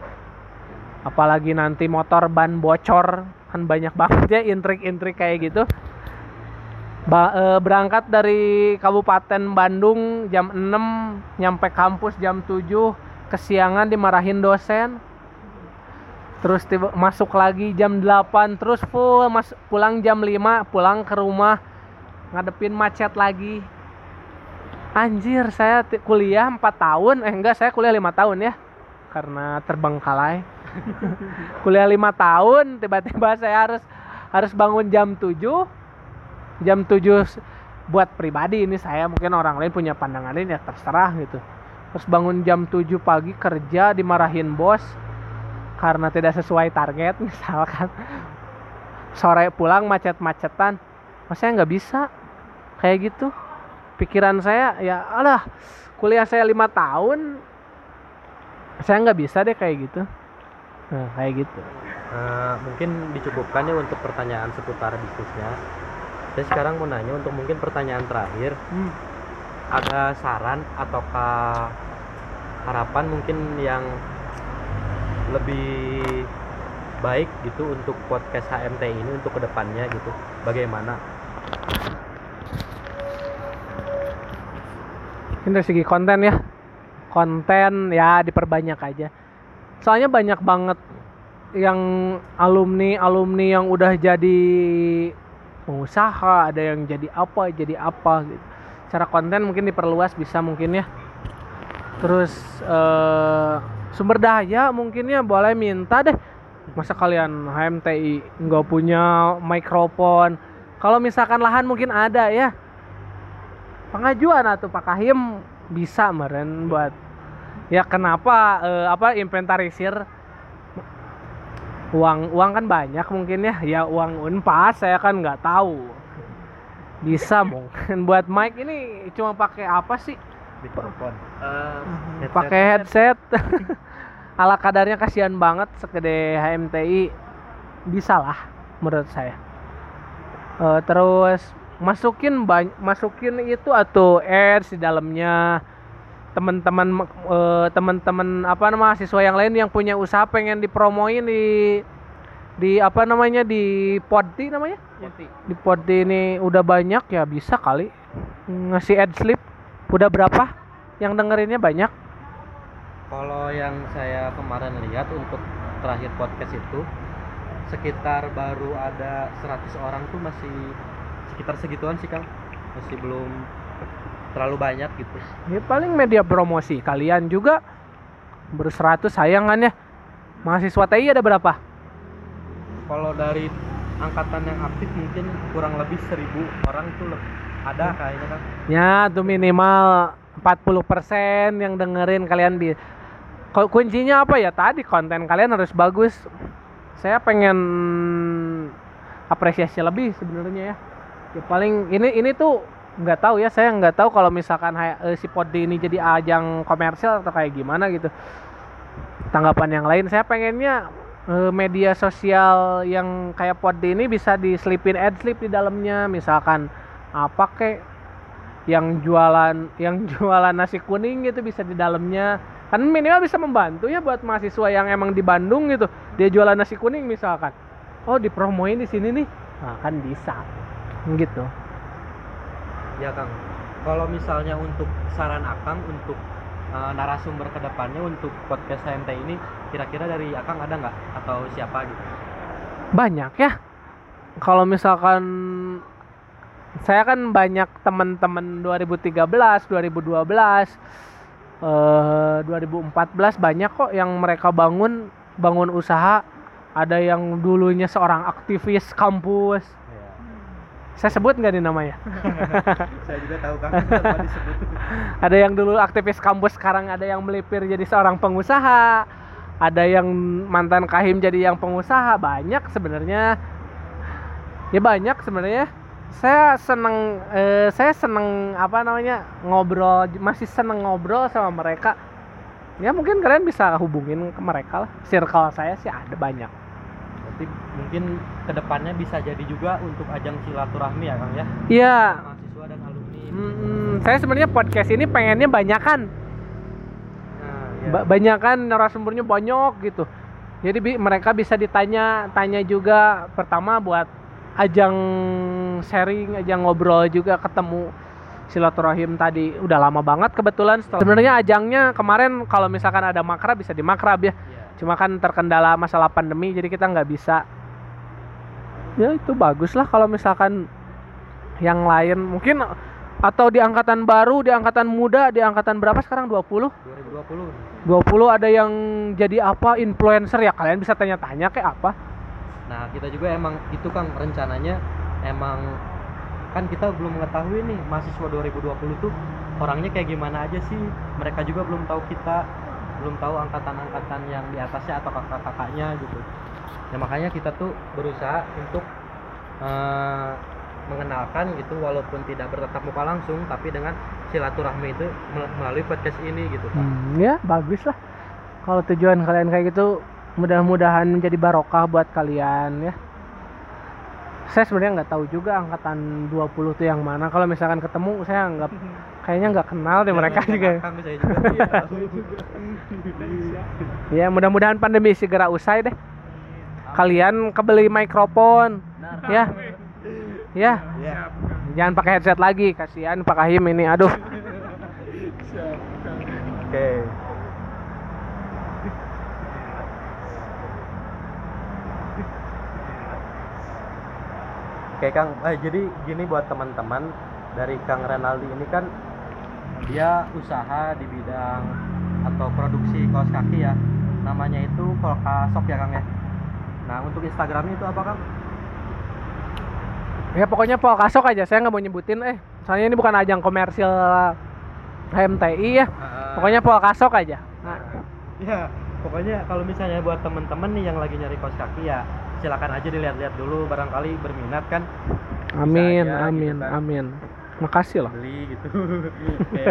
Apalagi nanti motor ban bocor kan banyak banget ya intrik-intrik kayak gitu ba e, berangkat dari Kabupaten Bandung jam 6 nyampe kampus jam 7 kesiangan dimarahin dosen. Terus tiba, masuk lagi jam 8 terus full mas pulang jam 5 pulang ke rumah ngadepin macet lagi. Anjir saya kuliah 4 tahun. Eh enggak saya kuliah lima tahun ya karena terbengkalai kuliah lima tahun tiba-tiba saya harus harus bangun jam 7 jam 7 buat pribadi ini saya mungkin orang lain punya pandangan ini ya terserah gitu. Terus bangun jam 7 pagi kerja dimarahin bos karena tidak sesuai target misalkan. Sore pulang macet-macetan saya nggak bisa. Kayak gitu. Pikiran saya ya alah kuliah saya lima tahun saya nggak bisa deh kayak gitu. Nah, kayak gitu. Uh, mungkin dicukupkan ya untuk pertanyaan seputar bisnisnya saya sekarang mau nanya untuk mungkin pertanyaan terakhir hmm. ada saran ataukah harapan mungkin yang lebih baik gitu untuk podcast HMT ini untuk ke depannya gitu bagaimana Mungkin dari segi konten ya. Konten ya diperbanyak aja. Soalnya banyak banget yang alumni alumni yang udah jadi pengusaha, ada yang jadi apa, jadi apa gitu. Cara konten mungkin diperluas bisa mungkin ya. Terus eh, sumber daya mungkin ya boleh minta deh. Masa kalian HMTI nggak punya mikrofon? Kalau misalkan lahan mungkin ada ya. Pengajuan atau Pak Kahim bisa meren buat ya kenapa eh, apa inventarisir uang uang kan banyak mungkin ya. Ya uang unpas saya kan nggak tahu. Bisa mungkin buat mic ini cuma pakai apa sih? Mikrofon. Eh, pakai headset. Ala kadarnya kasihan banget segede HMTI bisa lah menurut saya. Eh, terus masukin banyak masukin itu atau ads di dalamnya teman-teman eh, teman-teman apa nama mahasiswa yang lain yang punya usaha pengen dipromoin di di apa namanya di Podti namanya? Di Podti ini udah banyak ya bisa kali. Ngasih ad slip. Udah berapa yang dengerinnya banyak? Kalau yang saya kemarin lihat untuk terakhir podcast itu sekitar baru ada 100 orang tuh masih sekitar segituan sih Kang. Masih belum terlalu banyak gitu. ya paling media promosi. Kalian juga berseratus sayang kan ya? Mahasiswa TI ada berapa? Kalau dari angkatan yang aktif mungkin kurang lebih 1000 orang itu le- ada kayaknya Kang. ya tuh minimal 40% yang dengerin kalian di Ku- kuncinya apa ya? Tadi konten kalian harus bagus. Saya pengen apresiasi lebih sebenarnya ya. Ya paling ini ini tuh nggak tahu ya saya nggak tahu kalau misalkan eh, si Poddi ini jadi ajang komersial atau kayak gimana gitu. Tanggapan yang lain saya pengennya eh, media sosial yang kayak Poddi ini bisa diselipin ad slip di dalamnya. Misalkan apa kek yang jualan yang jualan nasi kuning gitu bisa di dalamnya. Kan minimal bisa membantu ya buat mahasiswa yang emang di Bandung gitu. Dia jualan nasi kuning misalkan. Oh dipromoin di sini nih. Nah, kan bisa. Gitu Ya Kang. Kalau misalnya untuk saran Akang untuk eh, narasumber ke depannya untuk podcast HMT ini kira-kira dari Akang ada nggak atau siapa gitu? banyak ya kalau misalkan saya kan banyak teman-teman 2013 2012 eh 2014 banyak kok yang mereka bangun bangun usaha ada yang dulunya seorang aktivis kampus saya sebut nggak nih namanya? Saya juga tahu disebut. ada yang dulu aktivis kampus sekarang ada yang melipir jadi seorang pengusaha. Ada yang mantan kahim jadi yang pengusaha. Banyak sebenarnya. Ya banyak sebenarnya. Saya seneng eh, saya seneng apa namanya ngobrol masih seneng ngobrol sama mereka. Ya mungkin kalian bisa hubungin ke mereka lah. Circle saya sih ada banyak Berarti mungkin ke depannya bisa jadi juga untuk ajang silaturahmi ya Kang ya? iya Mahasiswa dan alumni. mm, saya sebenarnya podcast ini pengennya banyakan Nah, ya. Ba- banyak kan narasumbernya banyak gitu jadi bi- mereka bisa ditanya tanya juga pertama buat ajang sharing ajang ngobrol juga ketemu silaturahim tadi udah lama banget kebetulan setelah- sebenarnya ajangnya kemarin kalau misalkan ada makrab bisa di makrab ya Iya. Cuma kan terkendala masalah pandemi jadi kita nggak bisa. Ya itu bagus lah kalau misalkan yang lain. Mungkin atau di angkatan baru di angkatan muda di angkatan berapa sekarang? 20 2020. 20 ada yang jadi apa? Influencer ya? Kalian bisa tanya-tanya kayak apa? Nah, kita juga emang itu Kang rencananya emang kan kita belum mengetahui nih mahasiswa 2020 tuh orangnya kayak gimana aja sih. Mereka juga belum tahu kita, belum tahu angkatan-angkatan yang di atasnya atau kakak-kakaknya gitu. Nah, makanya kita tuh berusaha untuk eh, mengenalkan gitu walaupun tidak bertatap muka langsung tapi dengan silaturahmi itu mel- melalui podcast ini gitu Kang. Hmm, ya bagus lah kalau tujuan kalian kayak gitu mudah-mudahan menjadi barokah buat kalian ya saya sebenarnya nggak tahu juga angkatan 20 tuh yang mana kalau misalkan ketemu saya nggak kayaknya nggak kenal deh mereka juga. Akang saya juga tahu. ya. Mudah-mudahan pandemi segera usai deh. Kalian kebeli mikrofon. Ya. Ya. Ya. jangan pakai headset lagi kasihan Pak Kahim ini aduh. Oke. Oke Kang, eh, jadi gini buat teman-teman dari Kang Renaldi ini kan dia usaha di bidang atau produksi kaos kaki ya. Namanya itu Volka Shop ya Kang ya. Nah untuk Instagramnya itu apa Kang? Ya pokoknya Polkasok aja, saya nggak mau nyebutin eh. Soalnya ini bukan ajang komersil HMTI ya. Pokoknya Polkasok aja. Nah, Ya, pokoknya kalau misalnya buat teman-teman nih yang lagi nyari kaos kaki ya silakan aja dilihat-lihat dulu barangkali berminat kan amin, aja amin, gitu kan. amin. Makasih loh. beli gitu. Oke.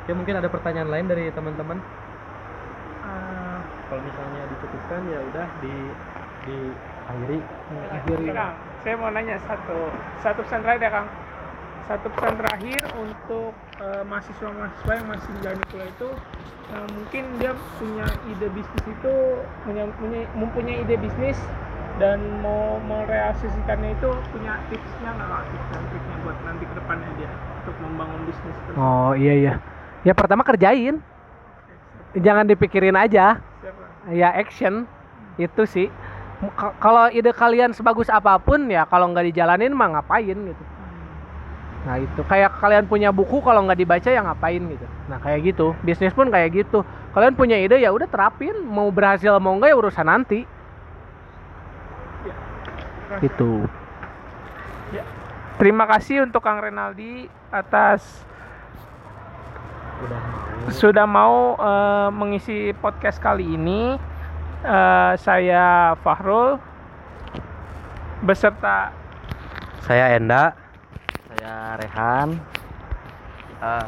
Oke, mungkin ada pertanyaan lain dari teman-teman. Eh, Kalau misalnya dicukupkan ya udah di di akhiri. Akhiri. Kang, saya mau nanya satu satu pesan terakhir ya Kang. Satu pesan terakhir untuk eh, mahasiswa-mahasiswa yang masih menjalani kuliah itu eh, mungkin dia punya ide bisnis itu punya, punya- mempunyai ide bisnis dan mau merealisasikannya itu punya tipsnya nggak Kang? tips dan triknya buat nanti ke depannya dia untuk membangun bisnis tersebut. Oh iya iya. Ya pertama kerjain. Jangan dipikirin aja. Ya action. Itu sih. Kalau ide kalian sebagus apa pun ya kalau nggak dijalanin mah ngapain gitu. Nah itu kayak kalian punya buku kalau nggak dibaca ya ngapain gitu. Nah kayak gitu. Bisnis pun kayak gitu. Kalian punya ide ya udah terapin. Mau berhasil mau nggak ya urusan nanti. Gitu. Terima kasih untuk Kang Renaldi atas sudah mau eh, mengisi podcast kali ini. Eh, saya Fahrul beserta Saya Enda. Saya Rehan. Eh,